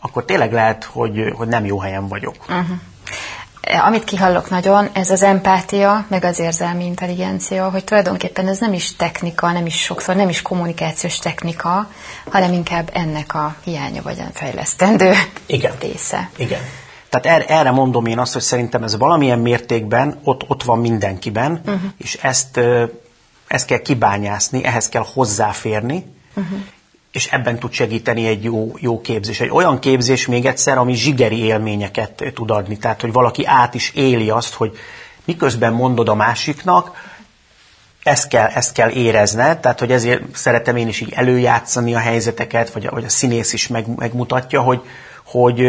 [SPEAKER 2] akkor tényleg lehet, hogy, hogy nem jó helyen vagyok. Uh-huh.
[SPEAKER 1] Amit kihallok nagyon, ez az empátia, meg az érzelmi intelligencia, hogy tulajdonképpen ez nem is technika, nem is sokszor, nem is kommunikációs technika, hanem inkább ennek a hiánya vagy a fejlesztendő
[SPEAKER 2] Igen.
[SPEAKER 1] része.
[SPEAKER 2] Igen. Tehát er, erre mondom én azt, hogy szerintem ez valamilyen mértékben ott, ott van mindenkiben, uh-huh. és ezt, ezt kell kibányászni, ehhez kell hozzáférni, uh-huh. és ebben tud segíteni egy jó, jó képzés. Egy olyan képzés még egyszer, ami zsigeri élményeket tud adni. Tehát, hogy valaki át is éli azt, hogy miközben mondod a másiknak, ezt kell, ezt kell érezned, tehát hogy ezért szeretem én is így előjátszani a helyzeteket, vagy a, vagy a színész is meg, megmutatja, hogy, hogy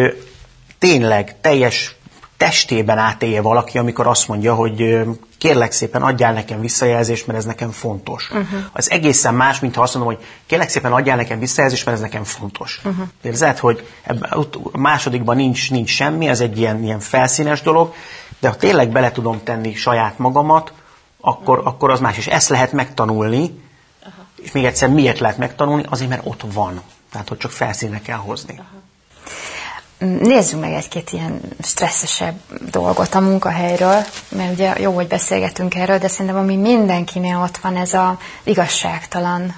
[SPEAKER 2] tényleg teljes testében átélje valaki, amikor azt mondja, hogy kérlek szépen adjál nekem visszajelzést, mert ez nekem fontos. Uh-huh. Az egészen más, mint ha azt mondom, hogy kérlek szépen adjál nekem visszajelzést, mert ez nekem fontos. Uh-huh. Érzed, hogy ebben, a másodikban nincs, nincs semmi, ez egy ilyen, ilyen felszínes dolog, de ha tényleg bele tudom tenni saját magamat, akkor, uh-huh. akkor az más. És ezt lehet megtanulni, uh-huh. és még egyszer miért lehet megtanulni? Azért, mert ott van. Tehát, hogy csak felszínre kell hozni. Uh-huh.
[SPEAKER 1] Nézzük meg egy-két ilyen stresszesebb dolgot a munkahelyről, mert ugye jó, hogy beszélgetünk erről, de szerintem ami mindenkinél ott van, ez az igazságtalan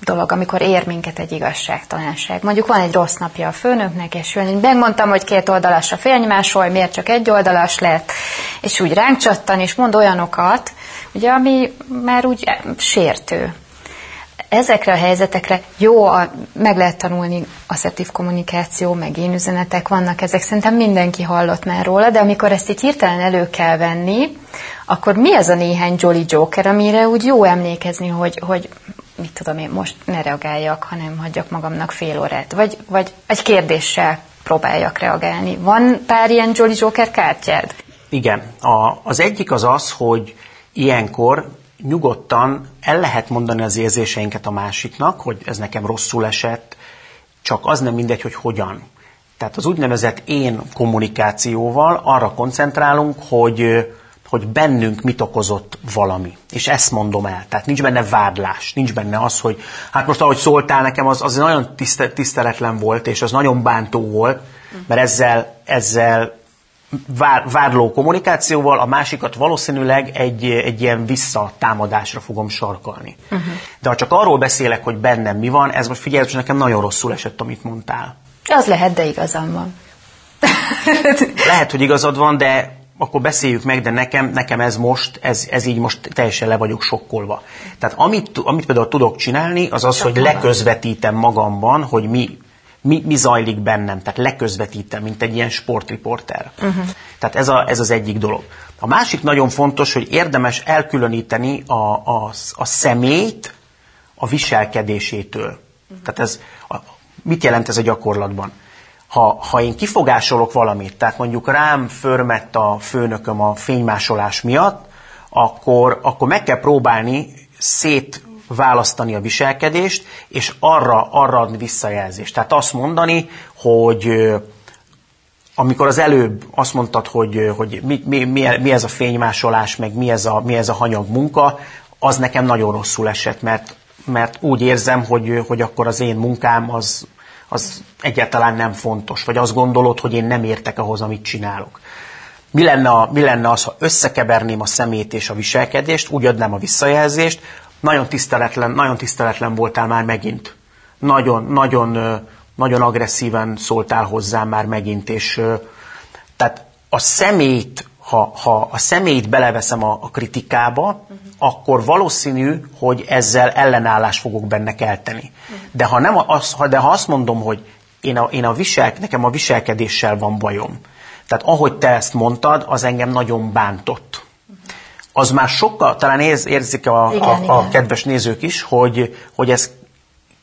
[SPEAKER 1] dolog, amikor ér minket egy igazságtalanság. Mondjuk van egy rossz napja a főnöknek, és jön, megmondtam, hogy két oldalas a félnyomásról, miért csak egy oldalas lett, és úgy ránk csattan, és mond olyanokat, ugye, ami már úgy sértő ezekre a helyzetekre jó, a, meg lehet tanulni asszertív kommunikáció, meg én üzenetek vannak, ezek szerintem mindenki hallott már róla, de amikor ezt így hirtelen elő kell venni, akkor mi ez a néhány Jolly Joker, amire úgy jó emlékezni, hogy, hogy mit tudom én, most ne reagáljak, hanem hagyjak magamnak fél órát, vagy, vagy egy kérdéssel próbáljak reagálni. Van pár ilyen Jolly Joker kártyád?
[SPEAKER 2] Igen. A, az egyik az az, hogy ilyenkor nyugodtan el lehet mondani az érzéseinket a másiknak, hogy ez nekem rosszul esett, csak az nem mindegy, hogy hogyan. Tehát az úgynevezett én kommunikációval arra koncentrálunk, hogy, hogy bennünk mit okozott valami. És ezt mondom el. Tehát nincs benne vádlás, nincs benne az, hogy hát most ahogy szóltál nekem, az, az nagyon tiszteletlen volt, és az nagyon bántó volt, mert ezzel, ezzel vádló kommunikációval, a másikat valószínűleg egy, egy ilyen visszatámadásra fogom sarkalni. Uh-huh. De ha csak arról beszélek, hogy bennem mi van, ez most figyelj, hogy nekem nagyon rosszul esett, amit mondtál.
[SPEAKER 1] Az lehet, de igazam van.
[SPEAKER 2] lehet, hogy igazad van, de akkor beszéljük meg, de nekem, nekem ez most, ez, ez így most teljesen le vagyok sokkolva. Tehát amit, amit például tudok csinálni, az az, Csak hogy leközvetítem magamban, hogy mi, mi, mi zajlik bennem, tehát leközvetítem, mint egy ilyen sportriporter. Uh-huh. Tehát ez, a, ez az egyik dolog. A másik nagyon fontos, hogy érdemes elkülöníteni a, a, a személyt a viselkedésétől. Uh-huh. Tehát ez, a, mit jelent ez a gyakorlatban? Ha, ha én kifogásolok valamit, tehát mondjuk rám förmett a főnököm a fénymásolás miatt, akkor, akkor meg kell próbálni szét választani a viselkedést, és arra, arra adni visszajelzést. Tehát azt mondani, hogy amikor az előbb azt mondtad, hogy, hogy mi, mi, mi ez a fénymásolás, meg mi ez a, mi ez a hanyag munka, az nekem nagyon rosszul esett, mert, mert úgy érzem, hogy, hogy akkor az én munkám az, az egyáltalán nem fontos, vagy azt gondolod, hogy én nem értek ahhoz, amit csinálok. Mi lenne, a, mi lenne az, ha összekeverném a szemét és a viselkedést, úgy adnám a visszajelzést, nagyon tiszteletlen, nagyon tiszteletlen voltál már megint. Nagyon, nagyon, nagyon agresszíven szóltál hozzám már megint, és tehát a szemét, ha, ha a szemét beleveszem a, a kritikába, uh-huh. akkor valószínű, hogy ezzel ellenállás fogok benne kelteni. Uh-huh. De, ha nem az, de ha azt mondom, hogy én a, én a visel, nekem a viselkedéssel van bajom, tehát ahogy te ezt mondtad, az engem nagyon bántott az már sokkal, talán érz, érzik a, igen, a, igen. a kedves nézők is, hogy, hogy ez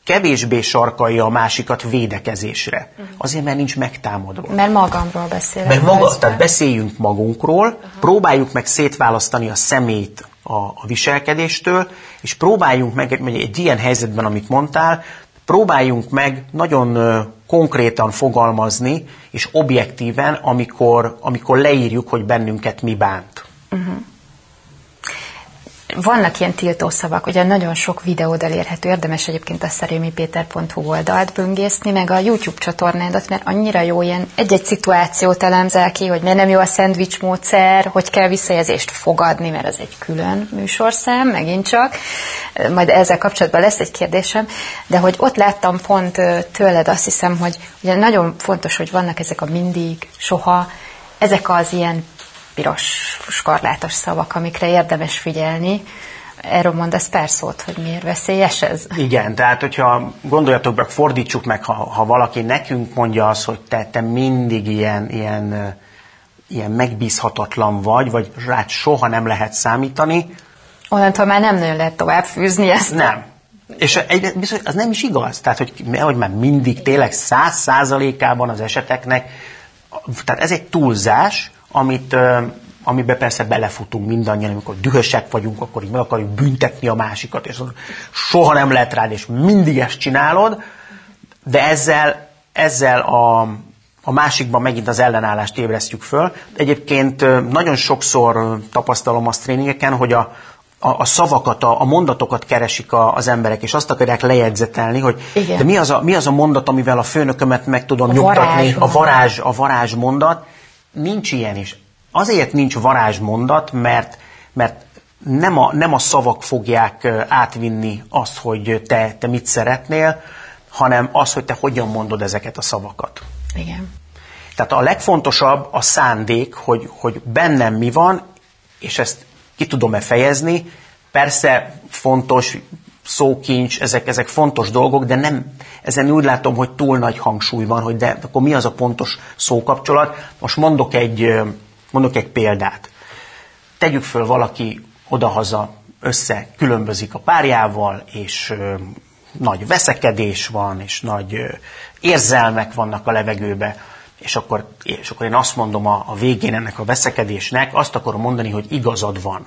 [SPEAKER 2] kevésbé sarkalja a másikat védekezésre. Uh-huh. Azért, mert nincs megtámadva.
[SPEAKER 1] Mert magamról beszélek.
[SPEAKER 2] Mert maga, tehát beszéljünk magunkról, uh-huh. próbáljuk meg szétválasztani a szemét a, a viselkedéstől, és próbáljunk meg egy, egy ilyen helyzetben, amit mondtál, próbáljunk meg nagyon konkrétan fogalmazni, és objektíven, amikor, amikor leírjuk, hogy bennünket mi bánt. Uh-huh
[SPEAKER 1] vannak ilyen tiltószavak, ugye nagyon sok videód elérhető, érdemes egyébként a szerémipéter.hu oldalt böngészni, meg a YouTube csatornádat, mert annyira jó ilyen egy-egy szituációt elemzel ki, hogy miért nem jó a szendvics módszer, hogy kell visszajelzést fogadni, mert az egy külön műsorszám, megint csak. Majd ezzel kapcsolatban lesz egy kérdésem, de hogy ott láttam pont tőled azt hiszem, hogy ugye nagyon fontos, hogy vannak ezek a mindig, soha, ezek az ilyen piros skarlátos szavak, amikre érdemes figyelni, Erről mondasz pár szót, hogy miért veszélyes ez?
[SPEAKER 2] Igen, tehát hogyha gondoljatok be, fordítsuk meg, ha, ha valaki nekünk mondja azt, hogy te, te mindig ilyen, ilyen, ilyen megbízhatatlan vagy, vagy rád soha nem lehet számítani.
[SPEAKER 1] Onnantól már nem nagyon lehet tovább fűzni ezt.
[SPEAKER 2] Nem. És egy, bizony, az nem is igaz. Tehát, hogy, hogy már mindig tényleg száz százalékában az eseteknek, tehát ez egy túlzás, amit amiben persze belefutunk mindannyian, amikor dühösek vagyunk, akkor így meg akarjuk büntetni a másikat, és soha nem lehet rád, és mindig ezt csinálod, de ezzel, ezzel a, a másikban megint az ellenállást ébresztjük föl. Egyébként nagyon sokszor tapasztalom azt tréningeken, hogy a, a, a szavakat, a, a mondatokat keresik a, az emberek, és azt akarják lejegyzetelni, hogy Igen. de mi az, a, mi az a mondat, amivel a főnökömet meg tudom a nyugtatni, varázs a varázs, a varázs mondat. Nincs ilyen is. Azért nincs varázsmondat, mert, mert nem, a, nem a szavak fogják átvinni azt, hogy te, te mit szeretnél, hanem az, hogy te hogyan mondod ezeket a szavakat.
[SPEAKER 1] Igen.
[SPEAKER 2] Tehát a legfontosabb a szándék, hogy, hogy bennem mi van, és ezt ki tudom-e fejezni. Persze fontos szókincs, ezek, ezek fontos dolgok, de nem, ezen úgy látom, hogy túl nagy hangsúly van, hogy de akkor mi az a pontos szókapcsolat. Most mondok egy, Mondok egy példát. Tegyük föl valaki odahaza össze különbözik a párjával, és ö, nagy veszekedés van, és nagy ö, érzelmek vannak a levegőbe, és akkor, és akkor én azt mondom a, a végén ennek a veszekedésnek, azt akarom mondani, hogy igazad van.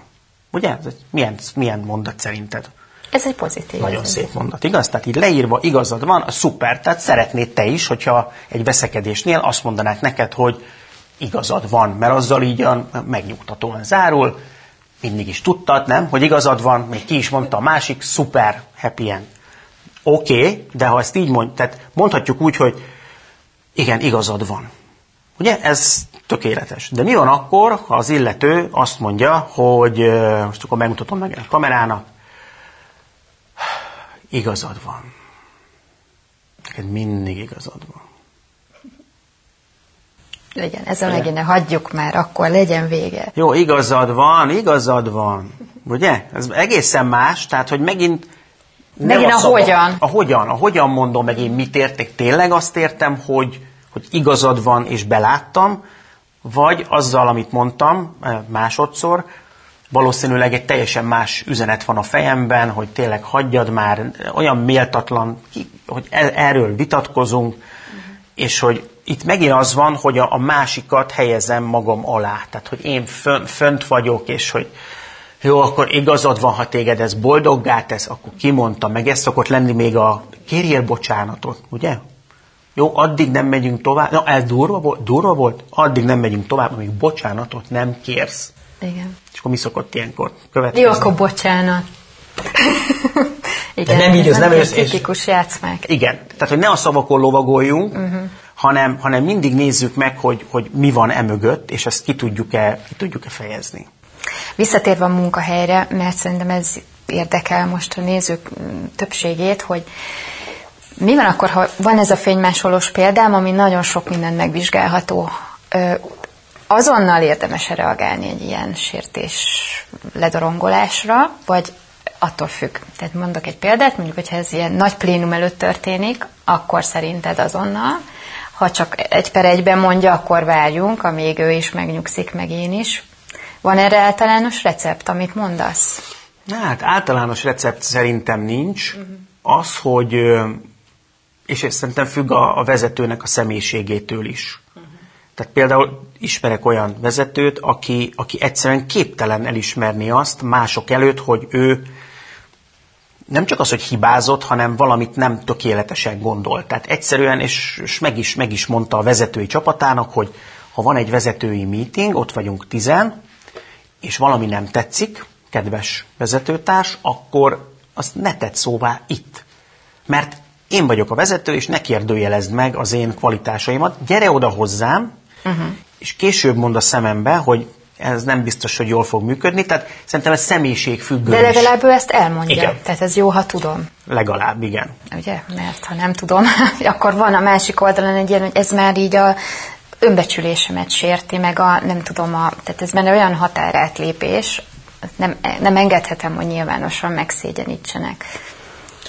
[SPEAKER 2] Ugye? Milyen, milyen mondat szerinted?
[SPEAKER 1] Ez egy pozitív.
[SPEAKER 2] Nagyon ez szép mondat, igaz? Tehát így leírva igazad van, szuper, tehát szeretnéd te is, hogyha egy veszekedésnél azt mondanák neked, hogy igazad van, mert azzal így a megnyugtatóan zárul, mindig is tudtad, nem, hogy igazad van, még ki is mondta a másik, szuper, happy end. Oké, okay, de ha ezt így mond, tehát mondhatjuk úgy, hogy igen, igazad van. Ugye, ez tökéletes. De mi van akkor, ha az illető azt mondja, hogy most akkor megmutatom meg a kamerának, igazad van. Neked mindig igazad van
[SPEAKER 1] legyen, ezzel megint ne hagyjuk már, akkor legyen vége.
[SPEAKER 2] Jó, igazad van, igazad van. Ugye? Ez egészen más, tehát, hogy megint
[SPEAKER 1] Megint a, a hogyan.
[SPEAKER 2] A hogyan, a hogyan mondom meg én mit értek. Tényleg azt értem, hogy, hogy igazad van és beláttam, vagy azzal, amit mondtam eh, másodszor, valószínűleg egy teljesen más üzenet van a fejemben, hogy tényleg hagyjad már, olyan méltatlan, hogy e- erről vitatkozunk, és hogy itt megint az van, hogy a, másikat helyezem magam alá. Tehát, hogy én fön, fönt vagyok, és hogy jó, akkor igazad van, ha téged ez boldoggá tesz, akkor kimondta, meg ez szokott lenni még a kérjél bocsánatot, ugye? Jó, addig nem megyünk tovább. Na, ez durva volt, durva volt? Addig nem megyünk tovább, amíg bocsánatot nem kérsz.
[SPEAKER 1] Igen.
[SPEAKER 2] És akkor mi szokott ilyenkor következni?
[SPEAKER 1] Jó, akkor bocsánat.
[SPEAKER 2] Igen, nem így, az nem, és,
[SPEAKER 1] tipikus játszmák.
[SPEAKER 2] Igen, tehát hogy ne a szavakon lovagoljunk, uh-huh hanem, hanem mindig nézzük meg, hogy, hogy mi van emögött, és ezt ki tudjuk-e, ki tudjuk-e fejezni.
[SPEAKER 1] Visszatérve a munkahelyre, mert szerintem ez érdekel most a nézők többségét, hogy mi van akkor, ha van ez a fénymásolós példám, ami nagyon sok minden megvizsgálható, azonnal érdemes reagálni egy ilyen sértés ledorongolásra, vagy attól függ. Tehát mondok egy példát, mondjuk, hogyha ez ilyen nagy plénum előtt történik, akkor szerinted azonnal, ha csak egy per egyben mondja, akkor várjunk, amíg ő is megnyugszik, meg én is. Van erre általános recept, amit mondasz?
[SPEAKER 2] Hát általános recept szerintem nincs. Uh-huh. Az, hogy, és ez szerintem függ a, a vezetőnek a személyiségétől is. Uh-huh. Tehát például ismerek olyan vezetőt, aki, aki egyszerűen képtelen elismerni azt mások előtt, hogy ő nem csak az, hogy hibázott, hanem valamit nem tökéletesen gondolt. Tehát egyszerűen, és, és meg, is, meg is mondta a vezetői csapatának, hogy ha van egy vezetői meeting, ott vagyunk tizen, és valami nem tetszik, kedves vezetőtárs, akkor azt ne tedd szóvá itt. Mert én vagyok a vezető, és ne kérdőjelezd meg az én kvalitásaimat. Gyere oda hozzám, uh-huh. És később mond a szemembe, hogy ez nem biztos, hogy jól fog működni, tehát szerintem ez személyiség függő.
[SPEAKER 1] De legalább ő ezt elmondja, igen. tehát ez jó, ha tudom.
[SPEAKER 2] Legalább, igen.
[SPEAKER 1] Ugye, mert ha nem tudom, akkor van a másik oldalon egy ilyen, hogy ez már így a önbecsülésemet sérti, meg a, nem tudom, a, tehát ez benne olyan határátlépés, nem, nem engedhetem, hogy nyilvánosan megszégyenítsenek.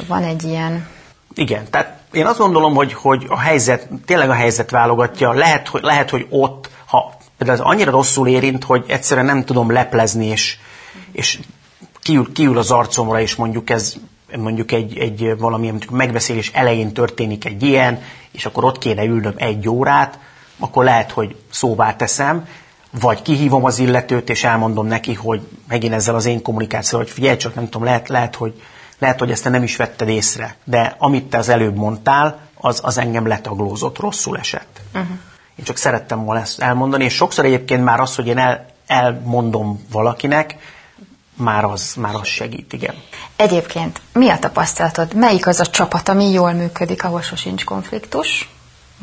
[SPEAKER 1] Van egy ilyen...
[SPEAKER 2] Igen, tehát én azt gondolom, hogy, hogy a helyzet, tényleg a helyzet válogatja. Lehet, hogy, lehet, hogy ott, ha például ez annyira rosszul érint, hogy egyszerűen nem tudom leplezni, és, és kiül, kiül az arcomra, és mondjuk ez mondjuk egy, egy valamilyen megbeszélés elején történik egy ilyen, és akkor ott kéne ülnöm egy órát, akkor lehet, hogy szóvá teszem, vagy kihívom az illetőt, és elmondom neki, hogy megint ezzel az én kommunikációval, hogy figyelj csak, nem tudom, lehet, lehet, hogy, lehet, hogy ezt te nem is vetted észre, de amit te az előbb mondtál, az, az engem letaglózott, rosszul esett. Uh-huh. Én csak szerettem volna ezt elmondani, és sokszor egyébként már az, hogy én el, elmondom valakinek, már az, már az segít, igen.
[SPEAKER 1] Egyébként mi a tapasztalatod? Melyik az a csapat, ami jól működik, ahol sosincs konfliktus?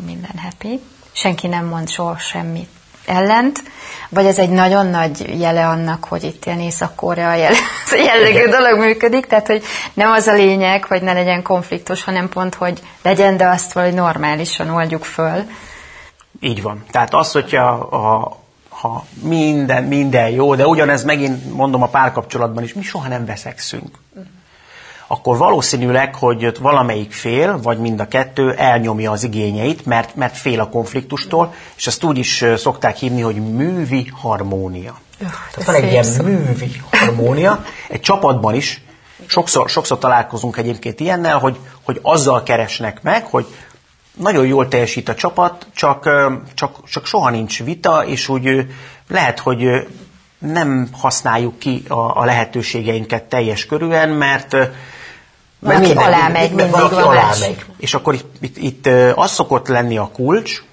[SPEAKER 1] Minden happy. Senki nem mond soha semmit ellent, vagy ez egy nagyon nagy jele annak, hogy itt ilyen Észak-Korea jellegű dolog működik, tehát hogy nem az a lényeg, hogy ne legyen konfliktus, hanem pont, hogy legyen, de azt valahogy normálisan oldjuk föl.
[SPEAKER 2] Így van. Tehát az, hogyha a, ha minden, minden jó, de ugyanez megint mondom a párkapcsolatban is, mi soha nem veszekszünk. Akkor valószínűleg, hogy valamelyik fél, vagy mind a kettő elnyomja az igényeit, mert, mert fél a konfliktustól, és ezt úgy is szokták hívni, hogy művi harmónia. Öh, Tehát van egy ilyen szó. művi harmónia, egy csapatban is, sokszor, sokszor találkozunk egyébként ilyennel, hogy, hogy azzal keresnek meg, hogy nagyon jól teljesít a csapat, csak, csak, csak soha nincs vita, és úgy lehet, hogy nem használjuk ki a, a lehetőségeinket teljes körűen, mert
[SPEAKER 1] mert minden, alá megy, mindig valaki alá megy.
[SPEAKER 2] És akkor itt, itt, itt az szokott lenni a kulcs,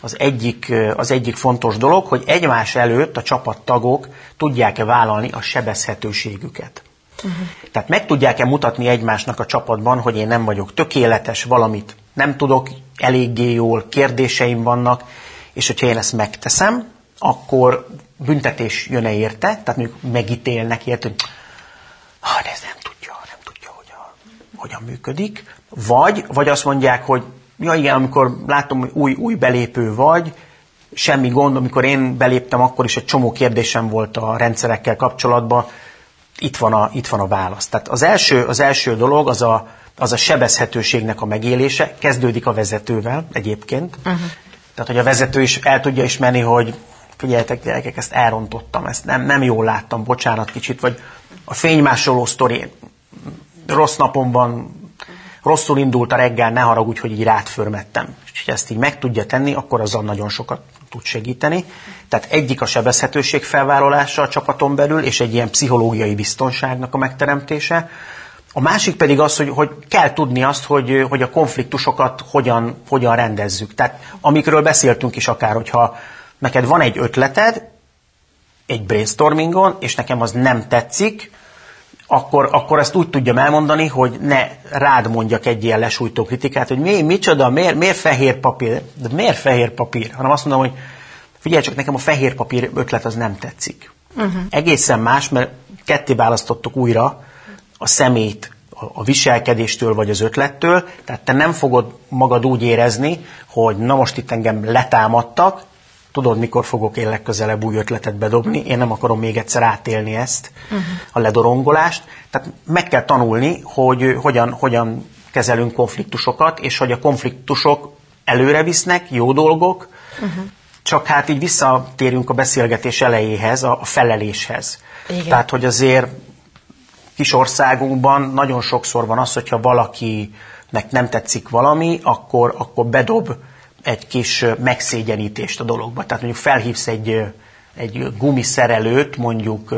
[SPEAKER 2] az egyik, az egyik fontos dolog, hogy egymás előtt a csapattagok tudják-e vállalni a sebezhetőségüket. Uh-huh. Tehát meg tudják-e mutatni egymásnak a csapatban, hogy én nem vagyok tökéletes, valamit nem tudok eléggé jól, kérdéseim vannak, és hogyha én ezt megteszem, akkor büntetés jön-e érte, tehát mondjuk megítélnek érte, hogy ah, ez nem tudja, nem tudja, hogy a, hogyan működik, vagy, vagy azt mondják, hogy ja igen, amikor látom, hogy új, új belépő vagy, semmi gond, amikor én beléptem, akkor is egy csomó kérdésem volt a rendszerekkel kapcsolatban, itt van a, itt van a válasz. Tehát az első, az első dolog az a, az a sebezhetőségnek a megélése, kezdődik a vezetővel egyébként. Uh-huh. Tehát, hogy a vezető is el tudja ismerni, hogy figyeljetek gyerekek, ezt elrontottam, ezt nem, nem jól láttam, bocsánat kicsit, vagy a fénymásoló sztori, rossz napomban rosszul indult a reggel, ne haragudj, hogy így rátförmettem. És ha ezt így meg tudja tenni, akkor azzal nagyon sokat tud segíteni. Tehát egyik a sebezhetőség felvállalása a csapaton belül, és egy ilyen pszichológiai biztonságnak a megteremtése. A másik pedig az, hogy, hogy kell tudni azt, hogy, hogy a konfliktusokat hogyan, hogyan rendezzük. Tehát amikről beszéltünk is akár, hogyha neked van egy ötleted, egy brainstormingon, és nekem az nem tetszik, akkor, akkor ezt úgy tudjam elmondani, hogy ne rád mondjak egy ilyen lesújtó kritikát, hogy mi, micsoda, miért, miért fehér papír, de miért fehér papír, hanem azt mondom, hogy figyelj csak, nekem a fehér papír ötlet az nem tetszik. Uh-huh. Egészen más, mert ketté választottuk újra a szemét a viselkedéstől vagy az ötlettől, tehát te nem fogod magad úgy érezni, hogy na most itt engem letámadtak, tudod, mikor fogok én legközelebb új ötletet bedobni, én nem akarom még egyszer átélni ezt, uh-huh. a ledorongolást. Tehát meg kell tanulni, hogy hogyan, hogyan kezelünk konfliktusokat, és hogy a konfliktusok előre visznek, jó dolgok, uh-huh. csak hát így visszatérünk a beszélgetés elejéhez, a feleléshez. Igen. Tehát, hogy azért kis országunkban nagyon sokszor van az, hogyha valakinek nem tetszik valami, akkor, akkor bedob egy kis megszégyenítést a dologba. Tehát mondjuk felhívsz egy, egy gumiszerelőt mondjuk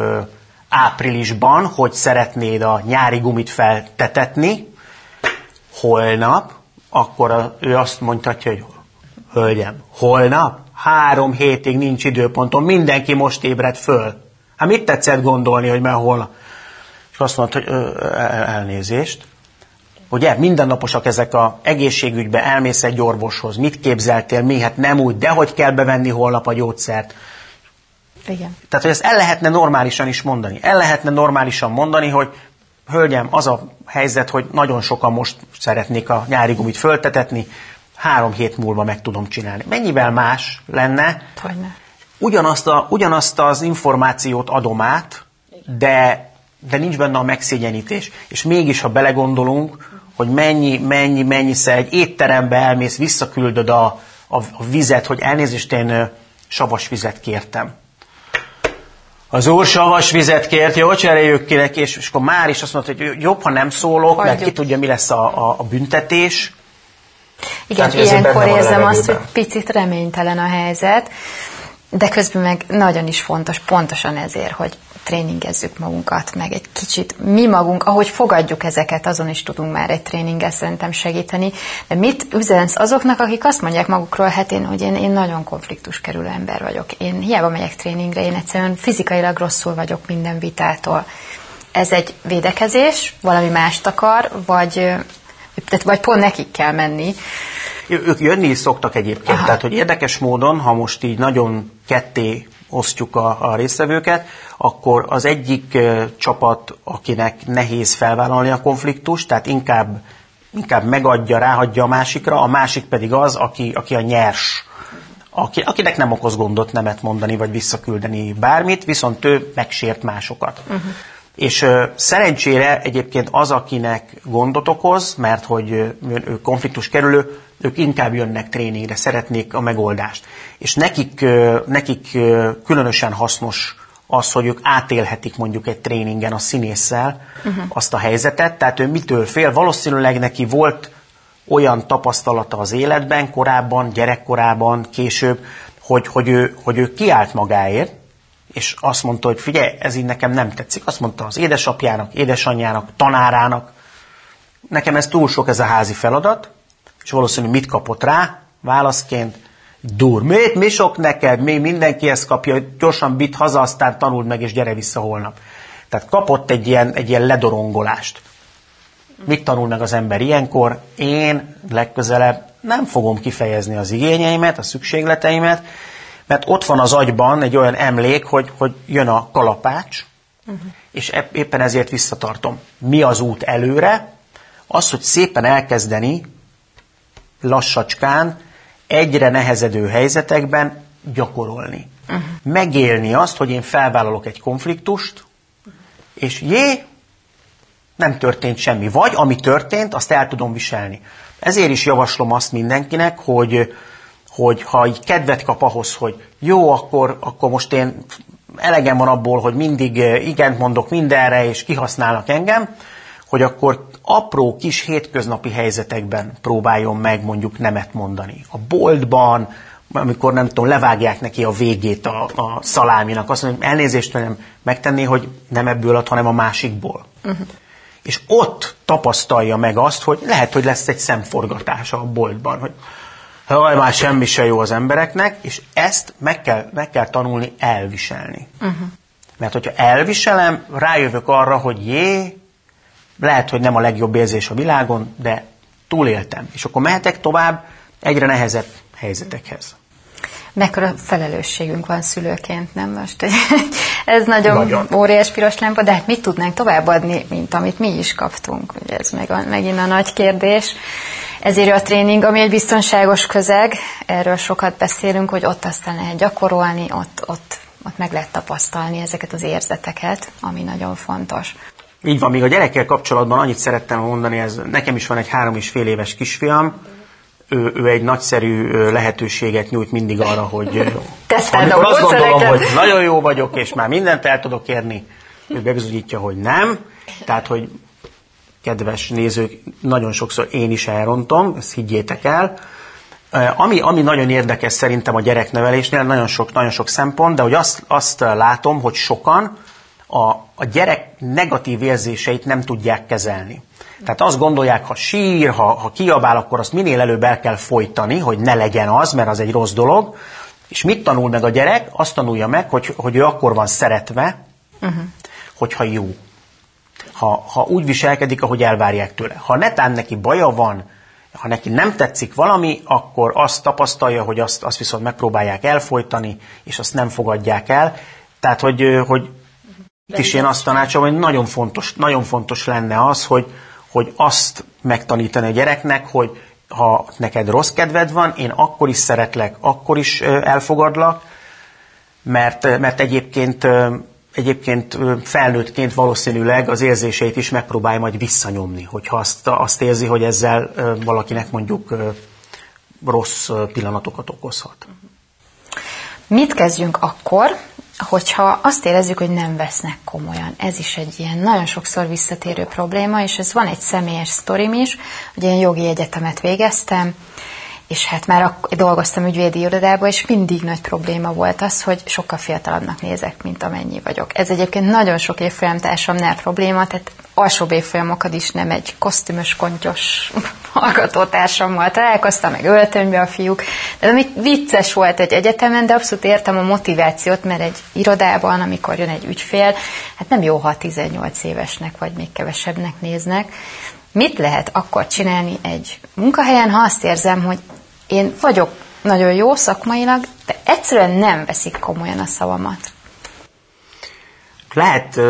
[SPEAKER 2] áprilisban, hogy szeretnéd a nyári gumit feltetetni, holnap, akkor ő azt mondhatja, hogy hölgyem, holnap? Három hétig nincs időpontom, mindenki most ébred föl. Hát mit tetszett gondolni, hogy már holnap? Azt mondta, hogy ö, elnézést, Ugye, mindennaposak ezek a egészségügybe, elmész egy orvoshoz, mit képzeltél, mi, hát nem úgy, de hogy kell bevenni holnap a gyógyszert.
[SPEAKER 1] Igen.
[SPEAKER 2] Tehát, hogy ezt el lehetne normálisan is mondani. El lehetne normálisan mondani, hogy hölgyem, az a helyzet, hogy nagyon sokan most szeretnék a nyári gumit föltetetni, három hét múlva meg tudom csinálni. Mennyivel más lenne?
[SPEAKER 1] Hogyne.
[SPEAKER 2] Ugyanazt, a, ugyanazt az információt adom át, de, de nincs benne a megszégyenítés. És mégis, ha belegondolunk, hogy mennyi, mennyi, mennyiszer egy étterembe elmész, visszaküldöd a, a, a vizet, hogy elnézést, én savas vizet kértem. Az úr savas vizet kért, jó, cseréljük ki neki, és, és akkor már is azt mondta, hogy jobb, ha nem szólok, Hagyjuk. mert ki tudja, mi lesz a, a, a büntetés.
[SPEAKER 1] Igen, Tehát, ilyenkor érzem azt, hogy picit reménytelen a helyzet, de közben meg nagyon is fontos, pontosan ezért, hogy tréningezzük magunkat, meg egy kicsit mi magunk, ahogy fogadjuk ezeket, azon is tudunk már egy tréninggel szerintem segíteni. De mit üzensz azoknak, akik azt mondják magukról, hát én, hogy én, én nagyon konfliktus kerülő ember vagyok. Én hiába megyek tréningre, én egyszerűen fizikailag rosszul vagyok minden vitától. Ez egy védekezés, valami mást akar, vagy, tehát, vagy pont nekik kell menni.
[SPEAKER 2] Ők jönni is szoktak egyébként, Aha. tehát hogy érdekes módon, ha most így nagyon ketté osztjuk a, a résztvevőket, akkor az egyik csapat, akinek nehéz felvállalni a konfliktust, tehát inkább, inkább megadja, ráhagyja a másikra, a másik pedig az, aki, aki a nyers, aki, akinek nem okoz gondot nemet mondani, vagy visszaküldeni bármit, viszont ő megsért másokat. Uh-huh. És ö, szerencsére egyébként az, akinek gondot okoz, mert hogy ő konfliktus kerülő, ők inkább jönnek tréningre, szeretnék a megoldást. És nekik, nekik különösen hasznos az, hogy ők átélhetik mondjuk egy tréningen a színésszel uh-huh. azt a helyzetet, tehát ő mitől fél. Valószínűleg neki volt olyan tapasztalata az életben, korábban, gyerekkorában, később, hogy, hogy, ő, hogy ő kiállt magáért, és azt mondta, hogy figyelj, ez így nekem nem tetszik. Azt mondta az édesapjának, édesanyjának, tanárának, nekem ez túl sok ez a házi feladat, és valószínű mit kapott rá válaszként? Dur, miért, mi sok neked, mi mindenki ezt kapja, gyorsan bit haza, aztán tanuld meg, és gyere vissza holnap. Tehát kapott egy ilyen, egy ilyen ledorongolást. Mit tanul meg az ember ilyenkor? Én legközelebb nem fogom kifejezni az igényeimet, a szükségleteimet, mert ott van az agyban egy olyan emlék, hogy, hogy jön a kalapács, uh-huh. és éppen ezért visszatartom. Mi az út előre? Az, hogy szépen elkezdeni lassacskán egyre nehezedő helyzetekben gyakorolni. Uh-huh. Megélni azt, hogy én felvállalok egy konfliktust, és jé, nem történt semmi. Vagy ami történt, azt el tudom viselni. Ezért is javaslom azt mindenkinek, hogy, hogy ha így kedvet kap ahhoz, hogy jó, akkor, akkor most én elegem van abból, hogy mindig igent mondok mindenre, és kihasználnak engem, hogy akkor apró kis hétköznapi helyzetekben próbáljon meg mondjuk nemet mondani. A boltban, amikor nem tudom, levágják neki a végét a, a szaláminak, azt mondja, elnézést nem megtenni, hogy nem ebből ad, hanem a másikból. Uh-huh. És ott tapasztalja meg azt, hogy lehet, hogy lesz egy szemforgatása a boltban, hogy hogy már semmi se jó az embereknek, és ezt meg kell, meg kell tanulni elviselni. Uh-huh. Mert hogyha elviselem, rájövök arra, hogy jé, lehet, hogy nem a legjobb érzés a világon, de túléltem. És akkor mehetek tovább egyre nehezebb helyzetekhez.
[SPEAKER 1] Mekkora felelősségünk van szülőként, nem most? ez nagyon, nagyon. óriás piros lámpa, de hát mit tudnánk továbbadni, mint amit mi is kaptunk? Ugye ez meg a, megint a nagy kérdés. Ezért a tréning, ami egy biztonságos közeg, erről sokat beszélünk, hogy ott aztán lehet gyakorolni, ott, ott, ott meg lehet tapasztalni ezeket az érzeteket, ami nagyon fontos.
[SPEAKER 2] Így van, még a gyerekkel kapcsolatban annyit szerettem mondani, ez nekem is van egy három és fél éves kisfiam, ő, ő egy nagyszerű lehetőséget nyújt mindig arra, hogy amikor azt gondolom, hogy nagyon jó vagyok, és már mindent el tudok érni, ő bebizonyítja, hogy nem. Tehát, hogy kedves nézők, nagyon sokszor én is elrontom, ezt higgyétek el. Ami, ami nagyon érdekes szerintem a gyereknevelésnél, nagyon sok, nagyon sok szempont, de hogy azt, azt látom, hogy sokan a, a gyerek negatív érzéseit nem tudják kezelni. Tehát azt gondolják, ha sír, ha, ha kiabál, akkor azt minél előbb el kell folytani, hogy ne legyen az, mert az egy rossz dolog. És mit tanul meg a gyerek? Azt tanulja meg, hogy, hogy ő akkor van szeretve, uh-huh. hogyha jó. Ha, ha úgy viselkedik, ahogy elvárják tőle. Ha netán neki baja van, ha neki nem tetszik valami, akkor azt tapasztalja, hogy azt, azt viszont megpróbálják elfolytani, és azt nem fogadják el. Tehát, hogy, hogy itt is én azt tanácsolom, hogy nagyon fontos, nagyon fontos lenne az, hogy, hogy azt megtanítani a gyereknek, hogy ha neked rossz kedved van, én akkor is szeretlek, akkor is elfogadlak, mert, mert egyébként egyébként felnőttként valószínűleg az érzéseit is megpróbálja majd visszanyomni, hogyha azt, azt érzi, hogy ezzel valakinek mondjuk rossz pillanatokat okozhat.
[SPEAKER 1] Mit kezdjünk akkor, hogyha azt érezzük, hogy nem vesznek komolyan. Ez is egy ilyen nagyon sokszor visszatérő probléma, és ez van egy személyes sztorim is, hogy én jogi egyetemet végeztem, és hát már ak- dolgoztam ügyvédi irodában, és mindig nagy probléma volt az, hogy sokkal fiatalabbnak nézek, mint amennyi vagyok. Ez egyébként nagyon sok évfolyamtársamnál probléma, tehát alsóbb évfolyamokat is nem egy kosztümös, kontyos hallgatótársammal találkoztam, meg öltönybe a fiúk. De ami vicces volt egy egyetemen, de abszolút értem a motivációt, mert egy irodában, amikor jön egy ügyfél, hát nem jó, ha 18 évesnek vagy még kevesebbnek néznek. Mit lehet akkor csinálni egy munkahelyen, ha azt érzem, hogy én vagyok nagyon jó szakmailag, de egyszerűen nem veszik komolyan a szavamat.
[SPEAKER 2] Lehet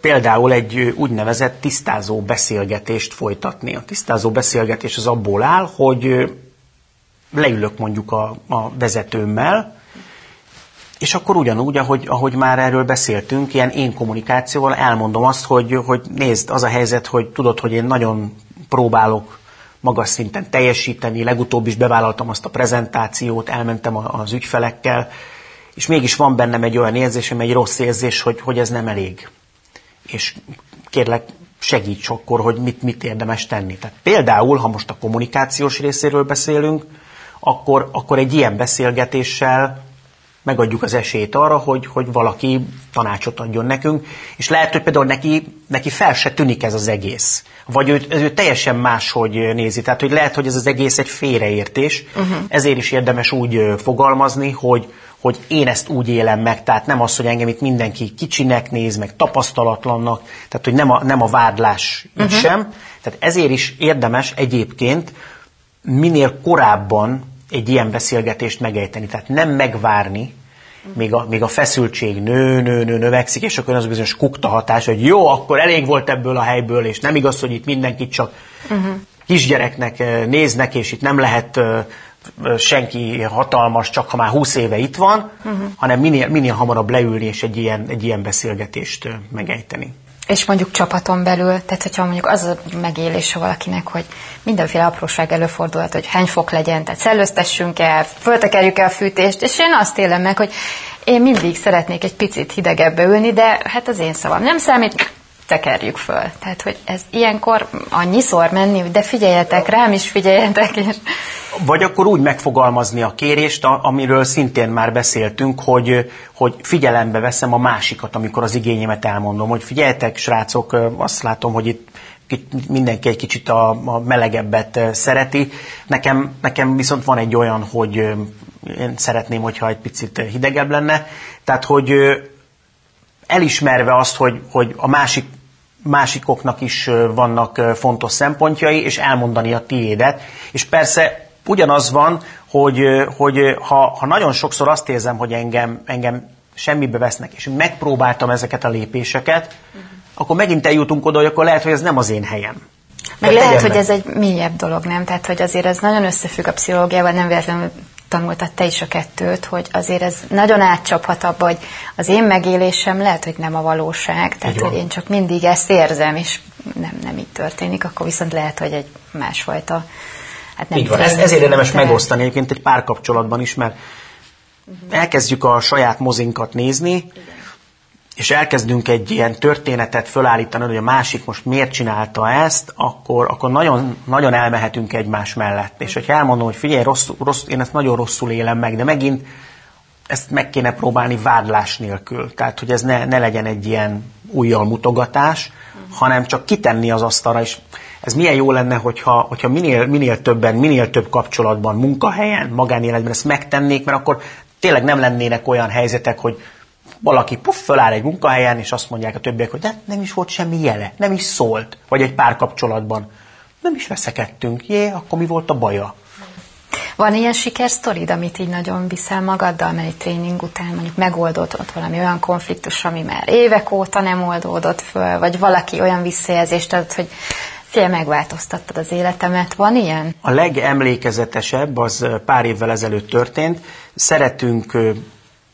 [SPEAKER 2] például egy úgynevezett tisztázó beszélgetést folytatni. A tisztázó beszélgetés az abból áll, hogy leülök mondjuk a, a vezetőmmel, és akkor ugyanúgy, ahogy, ahogy már erről beszéltünk, ilyen én kommunikációval elmondom azt, hogy, hogy nézd, az a helyzet, hogy tudod, hogy én nagyon próbálok magas szinten teljesíteni, legutóbb is bevállaltam azt a prezentációt, elmentem az ügyfelekkel, és mégis van bennem egy olyan érzésem, egy rossz érzés, hogy, hogy ez nem elég. És kérlek, segíts akkor, hogy mit, mit érdemes tenni. Tehát például, ha most a kommunikációs részéről beszélünk, akkor, akkor egy ilyen beszélgetéssel megadjuk az esélyt arra, hogy, hogy valaki tanácsot adjon nekünk, és lehet, hogy például neki, neki fel se tűnik ez az egész. Vagy ő, ő teljesen máshogy nézi. Tehát, hogy lehet, hogy ez az egész egy félreértés, uh-huh. ezért is érdemes úgy fogalmazni, hogy, hogy én ezt úgy élem meg, tehát nem az, hogy engem itt mindenki kicsinek néz, meg tapasztalatlannak, tehát hogy nem a, nem a vádlás uh-huh. sem. Tehát ezért is érdemes egyébként minél korábban egy ilyen beszélgetést megejteni. Tehát nem megvárni, még a, még a feszültség nő, nő, nő, növekszik, és akkor az bizonyos kukta hatás, hogy jó, akkor elég volt ebből a helyből, és nem igaz, hogy itt mindenkit csak uh-huh. kisgyereknek néznek, és itt nem lehet senki hatalmas, csak ha már 20 éve itt van, uh-huh. hanem minél, minél hamarabb leülni és egy ilyen, egy ilyen beszélgetést megejteni.
[SPEAKER 1] És mondjuk csapaton belül, tehát hogyha mondjuk az a megélése valakinek, hogy mindenféle apróság előfordulhat, hogy hány fok legyen, tehát szellőztessünk el, föltekerjük el a fűtést, és én azt élem meg, hogy én mindig szeretnék egy picit hidegebbe ülni, de hát az én szavam nem számít, tekerjük föl. Tehát, hogy ez ilyenkor annyiszor menni, de figyeljetek, rám is figyeljetek. És...
[SPEAKER 2] Vagy akkor úgy megfogalmazni a kérést, amiről szintén már beszéltünk, hogy, hogy figyelembe veszem a másikat, amikor az igényemet elmondom, hogy figyeljetek, srácok, azt látom, hogy itt mindenki egy kicsit a, a melegebbet szereti. Nekem, nekem viszont van egy olyan, hogy én szeretném, hogyha egy picit hidegebb lenne. Tehát, hogy elismerve azt, hogy, hogy a másik másikoknak is vannak fontos szempontjai, és elmondani a tiédet. És persze ugyanaz van, hogy, hogy ha, ha nagyon sokszor azt érzem, hogy engem, engem semmibe vesznek, és megpróbáltam ezeket a lépéseket, uh-huh. akkor megint eljutunk oda, hogy akkor lehet, hogy ez nem az én helyem.
[SPEAKER 1] Meg lehet, hogy ez egy mélyebb dolog, nem? Tehát, hogy azért ez nagyon összefügg a pszichológiával, nem véletlenül tanultad te is a kettőt, hogy azért ez nagyon átcsaphat abba, hogy az én megélésem lehet, hogy nem a valóság, tehát hogy én csak mindig ezt érzem, és nem, nem így történik, akkor viszont lehet, hogy egy másfajta
[SPEAKER 2] Hát nem így van, ez, ezért érdemes megosztani egyébként egy párkapcsolatban is, mert uh-huh. elkezdjük a saját mozinkat nézni, Igen és elkezdünk egy ilyen történetet fölállítani, hogy a másik most miért csinálta ezt, akkor, akkor nagyon, nagyon elmehetünk egymás mellett. És hogyha elmondom, hogy figyelj, rossz, rossz, én ezt nagyon rosszul élem meg, de megint ezt meg kéne próbálni vádlás nélkül. Tehát, hogy ez ne, ne legyen egy ilyen újjal mutogatás, hanem csak kitenni az asztalra, és ez milyen jó lenne, hogyha, hogyha minél, minél többen, minél több kapcsolatban, munkahelyen, magánéletben ezt megtennék, mert akkor tényleg nem lennének olyan helyzetek, hogy valaki puff, föláll egy munkahelyen, és azt mondják a többiek, hogy de nem is volt semmi jele, nem is szólt, vagy egy párkapcsolatban. Nem is veszekedtünk, jé, akkor mi volt a baja?
[SPEAKER 1] Van ilyen sikersztorid, amit így nagyon viszel magaddal, mert egy tréning után mondjuk megoldott ott valami olyan konfliktus, ami már évek óta nem oldódott föl, vagy valaki olyan visszajelzést adott, hogy fél megváltoztattad az életemet. Van ilyen?
[SPEAKER 2] A legemlékezetesebb az pár évvel ezelőtt történt. Szeretünk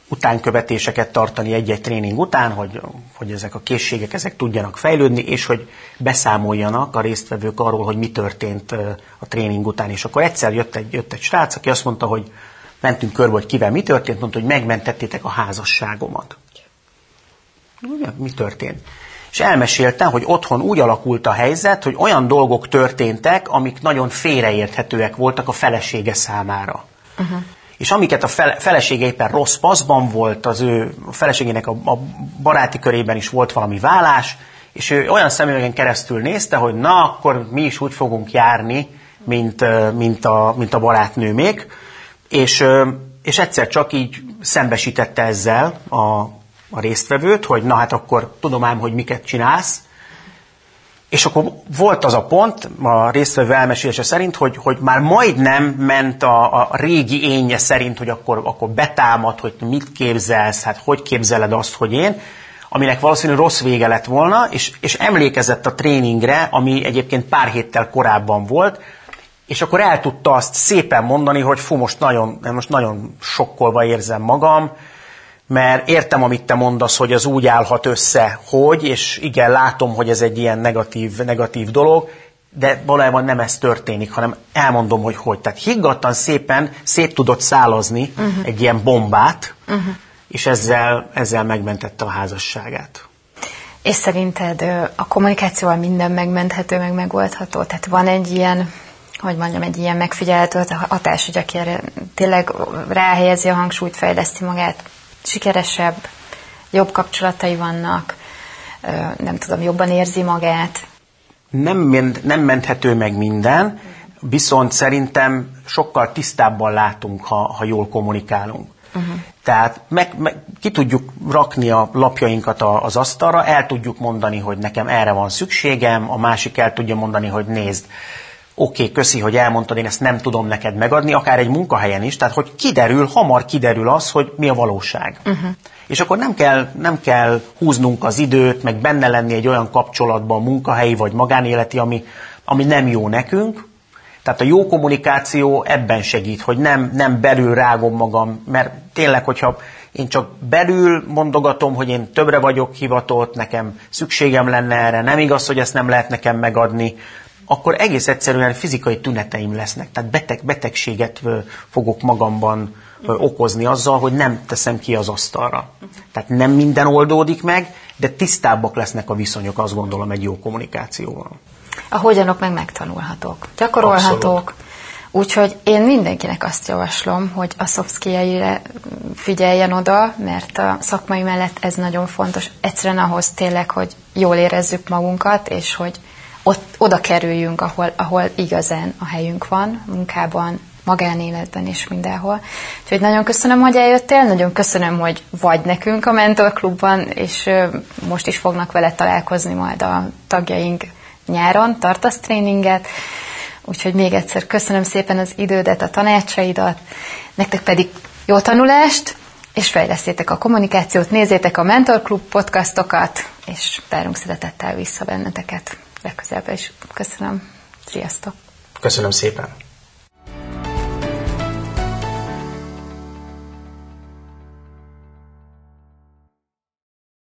[SPEAKER 2] utánkövetéseket tartani egy-egy tréning után, hogy, hogy ezek a készségek ezek tudjanak fejlődni, és hogy beszámoljanak a résztvevők arról, hogy mi történt a tréning után. És akkor egyszer jött egy, jött egy srác, aki azt mondta, hogy mentünk körbe, hogy kivel mi történt, mondta, hogy megmentettétek a házasságomat. Mi történt? És elmesélte, hogy otthon úgy alakult a helyzet, hogy olyan dolgok történtek, amik nagyon félreérthetőek voltak a felesége számára. Uh-huh és amiket a felesége éppen rossz paszban volt, az ő a feleségének a, a baráti körében is volt valami vállás, és ő olyan szemüvegen keresztül nézte, hogy na, akkor mi is úgy fogunk járni, mint, mint, a, mint a barátnőmék, és, és egyszer csak így szembesítette ezzel a, a résztvevőt, hogy na hát akkor tudom ám, hogy miket csinálsz, és akkor volt az a pont, a résztvevő elmesélése szerint, hogy, hogy már majdnem ment a, a régi énje szerint, hogy akkor, akkor betámad, hogy mit képzelsz, hát hogy képzeled azt, hogy én, aminek valószínűleg rossz vége lett volna, és, és emlékezett a tréningre, ami egyébként pár héttel korábban volt, és akkor el tudta azt szépen mondani, hogy fú, most nagyon, most nagyon sokkolva érzem magam, mert értem, amit te mondasz, hogy az úgy állhat össze, hogy, és igen, látom, hogy ez egy ilyen negatív, negatív dolog, de valójában nem ez történik, hanem elmondom, hogy hogy. Tehát higgadtan szépen szét tudott szálazni uh-huh. egy ilyen bombát, uh-huh. és ezzel, ezzel megmentette a házasságát.
[SPEAKER 1] És szerinted a kommunikációval minden megmenthető, meg megoldható? Tehát van egy ilyen, hogy mondjam, egy ilyen megfigyelhető hatás, hogy aki erre tényleg ráhelyezi a hangsúlyt, fejleszti magát, sikeresebb, jobb kapcsolatai vannak, nem tudom, jobban érzi magát.
[SPEAKER 2] Nem, nem menthető meg minden, viszont szerintem sokkal tisztábban látunk, ha, ha jól kommunikálunk. Uh-huh. Tehát meg, meg, ki tudjuk rakni a lapjainkat a, az asztalra, el tudjuk mondani, hogy nekem erre van szükségem, a másik el tudja mondani, hogy nézd, oké, okay, köszi, hogy elmondtad, én ezt nem tudom neked megadni, akár egy munkahelyen is, tehát hogy kiderül, hamar kiderül az, hogy mi a valóság. Uh-huh. És akkor nem kell, nem kell húznunk az időt, meg benne lenni egy olyan kapcsolatban, munkahelyi vagy magánéleti, ami, ami nem jó nekünk. Tehát a jó kommunikáció ebben segít, hogy nem, nem belül rágom magam, mert tényleg, hogyha én csak belül mondogatom, hogy én többre vagyok hivatott, nekem szükségem lenne erre, nem igaz, hogy ezt nem lehet nekem megadni, akkor egész egyszerűen fizikai tüneteim lesznek. Tehát beteg, betegséget fogok magamban okozni azzal, hogy nem teszem ki az asztalra. Tehát nem minden oldódik meg, de tisztábbak lesznek a viszonyok, azt gondolom, egy jó kommunikációval.
[SPEAKER 1] A hogyanok meg megtanulhatók, gyakorolhatók. Úgyhogy én mindenkinek azt javaslom, hogy a soft figyeljen oda, mert a szakmai mellett ez nagyon fontos. Egyszerűen ahhoz tényleg, hogy jól érezzük magunkat, és hogy ott, oda kerüljünk, ahol, ahol igazán a helyünk van, munkában, magánéletben és mindenhol. Úgyhogy nagyon köszönöm, hogy eljöttél, nagyon köszönöm, hogy vagy nekünk a Mentor Klubban, és most is fognak vele találkozni majd a tagjaink nyáron, tartasz tréninget, úgyhogy még egyszer köszönöm szépen az idődet, a tanácsaidat, nektek pedig jó tanulást, és fejlesztétek a kommunikációt, nézzétek a Mentor Klub podcastokat, és várunk szeretettel vissza benneteket legközelebb is. Köszönöm. Sziasztok!
[SPEAKER 2] Köszönöm szépen!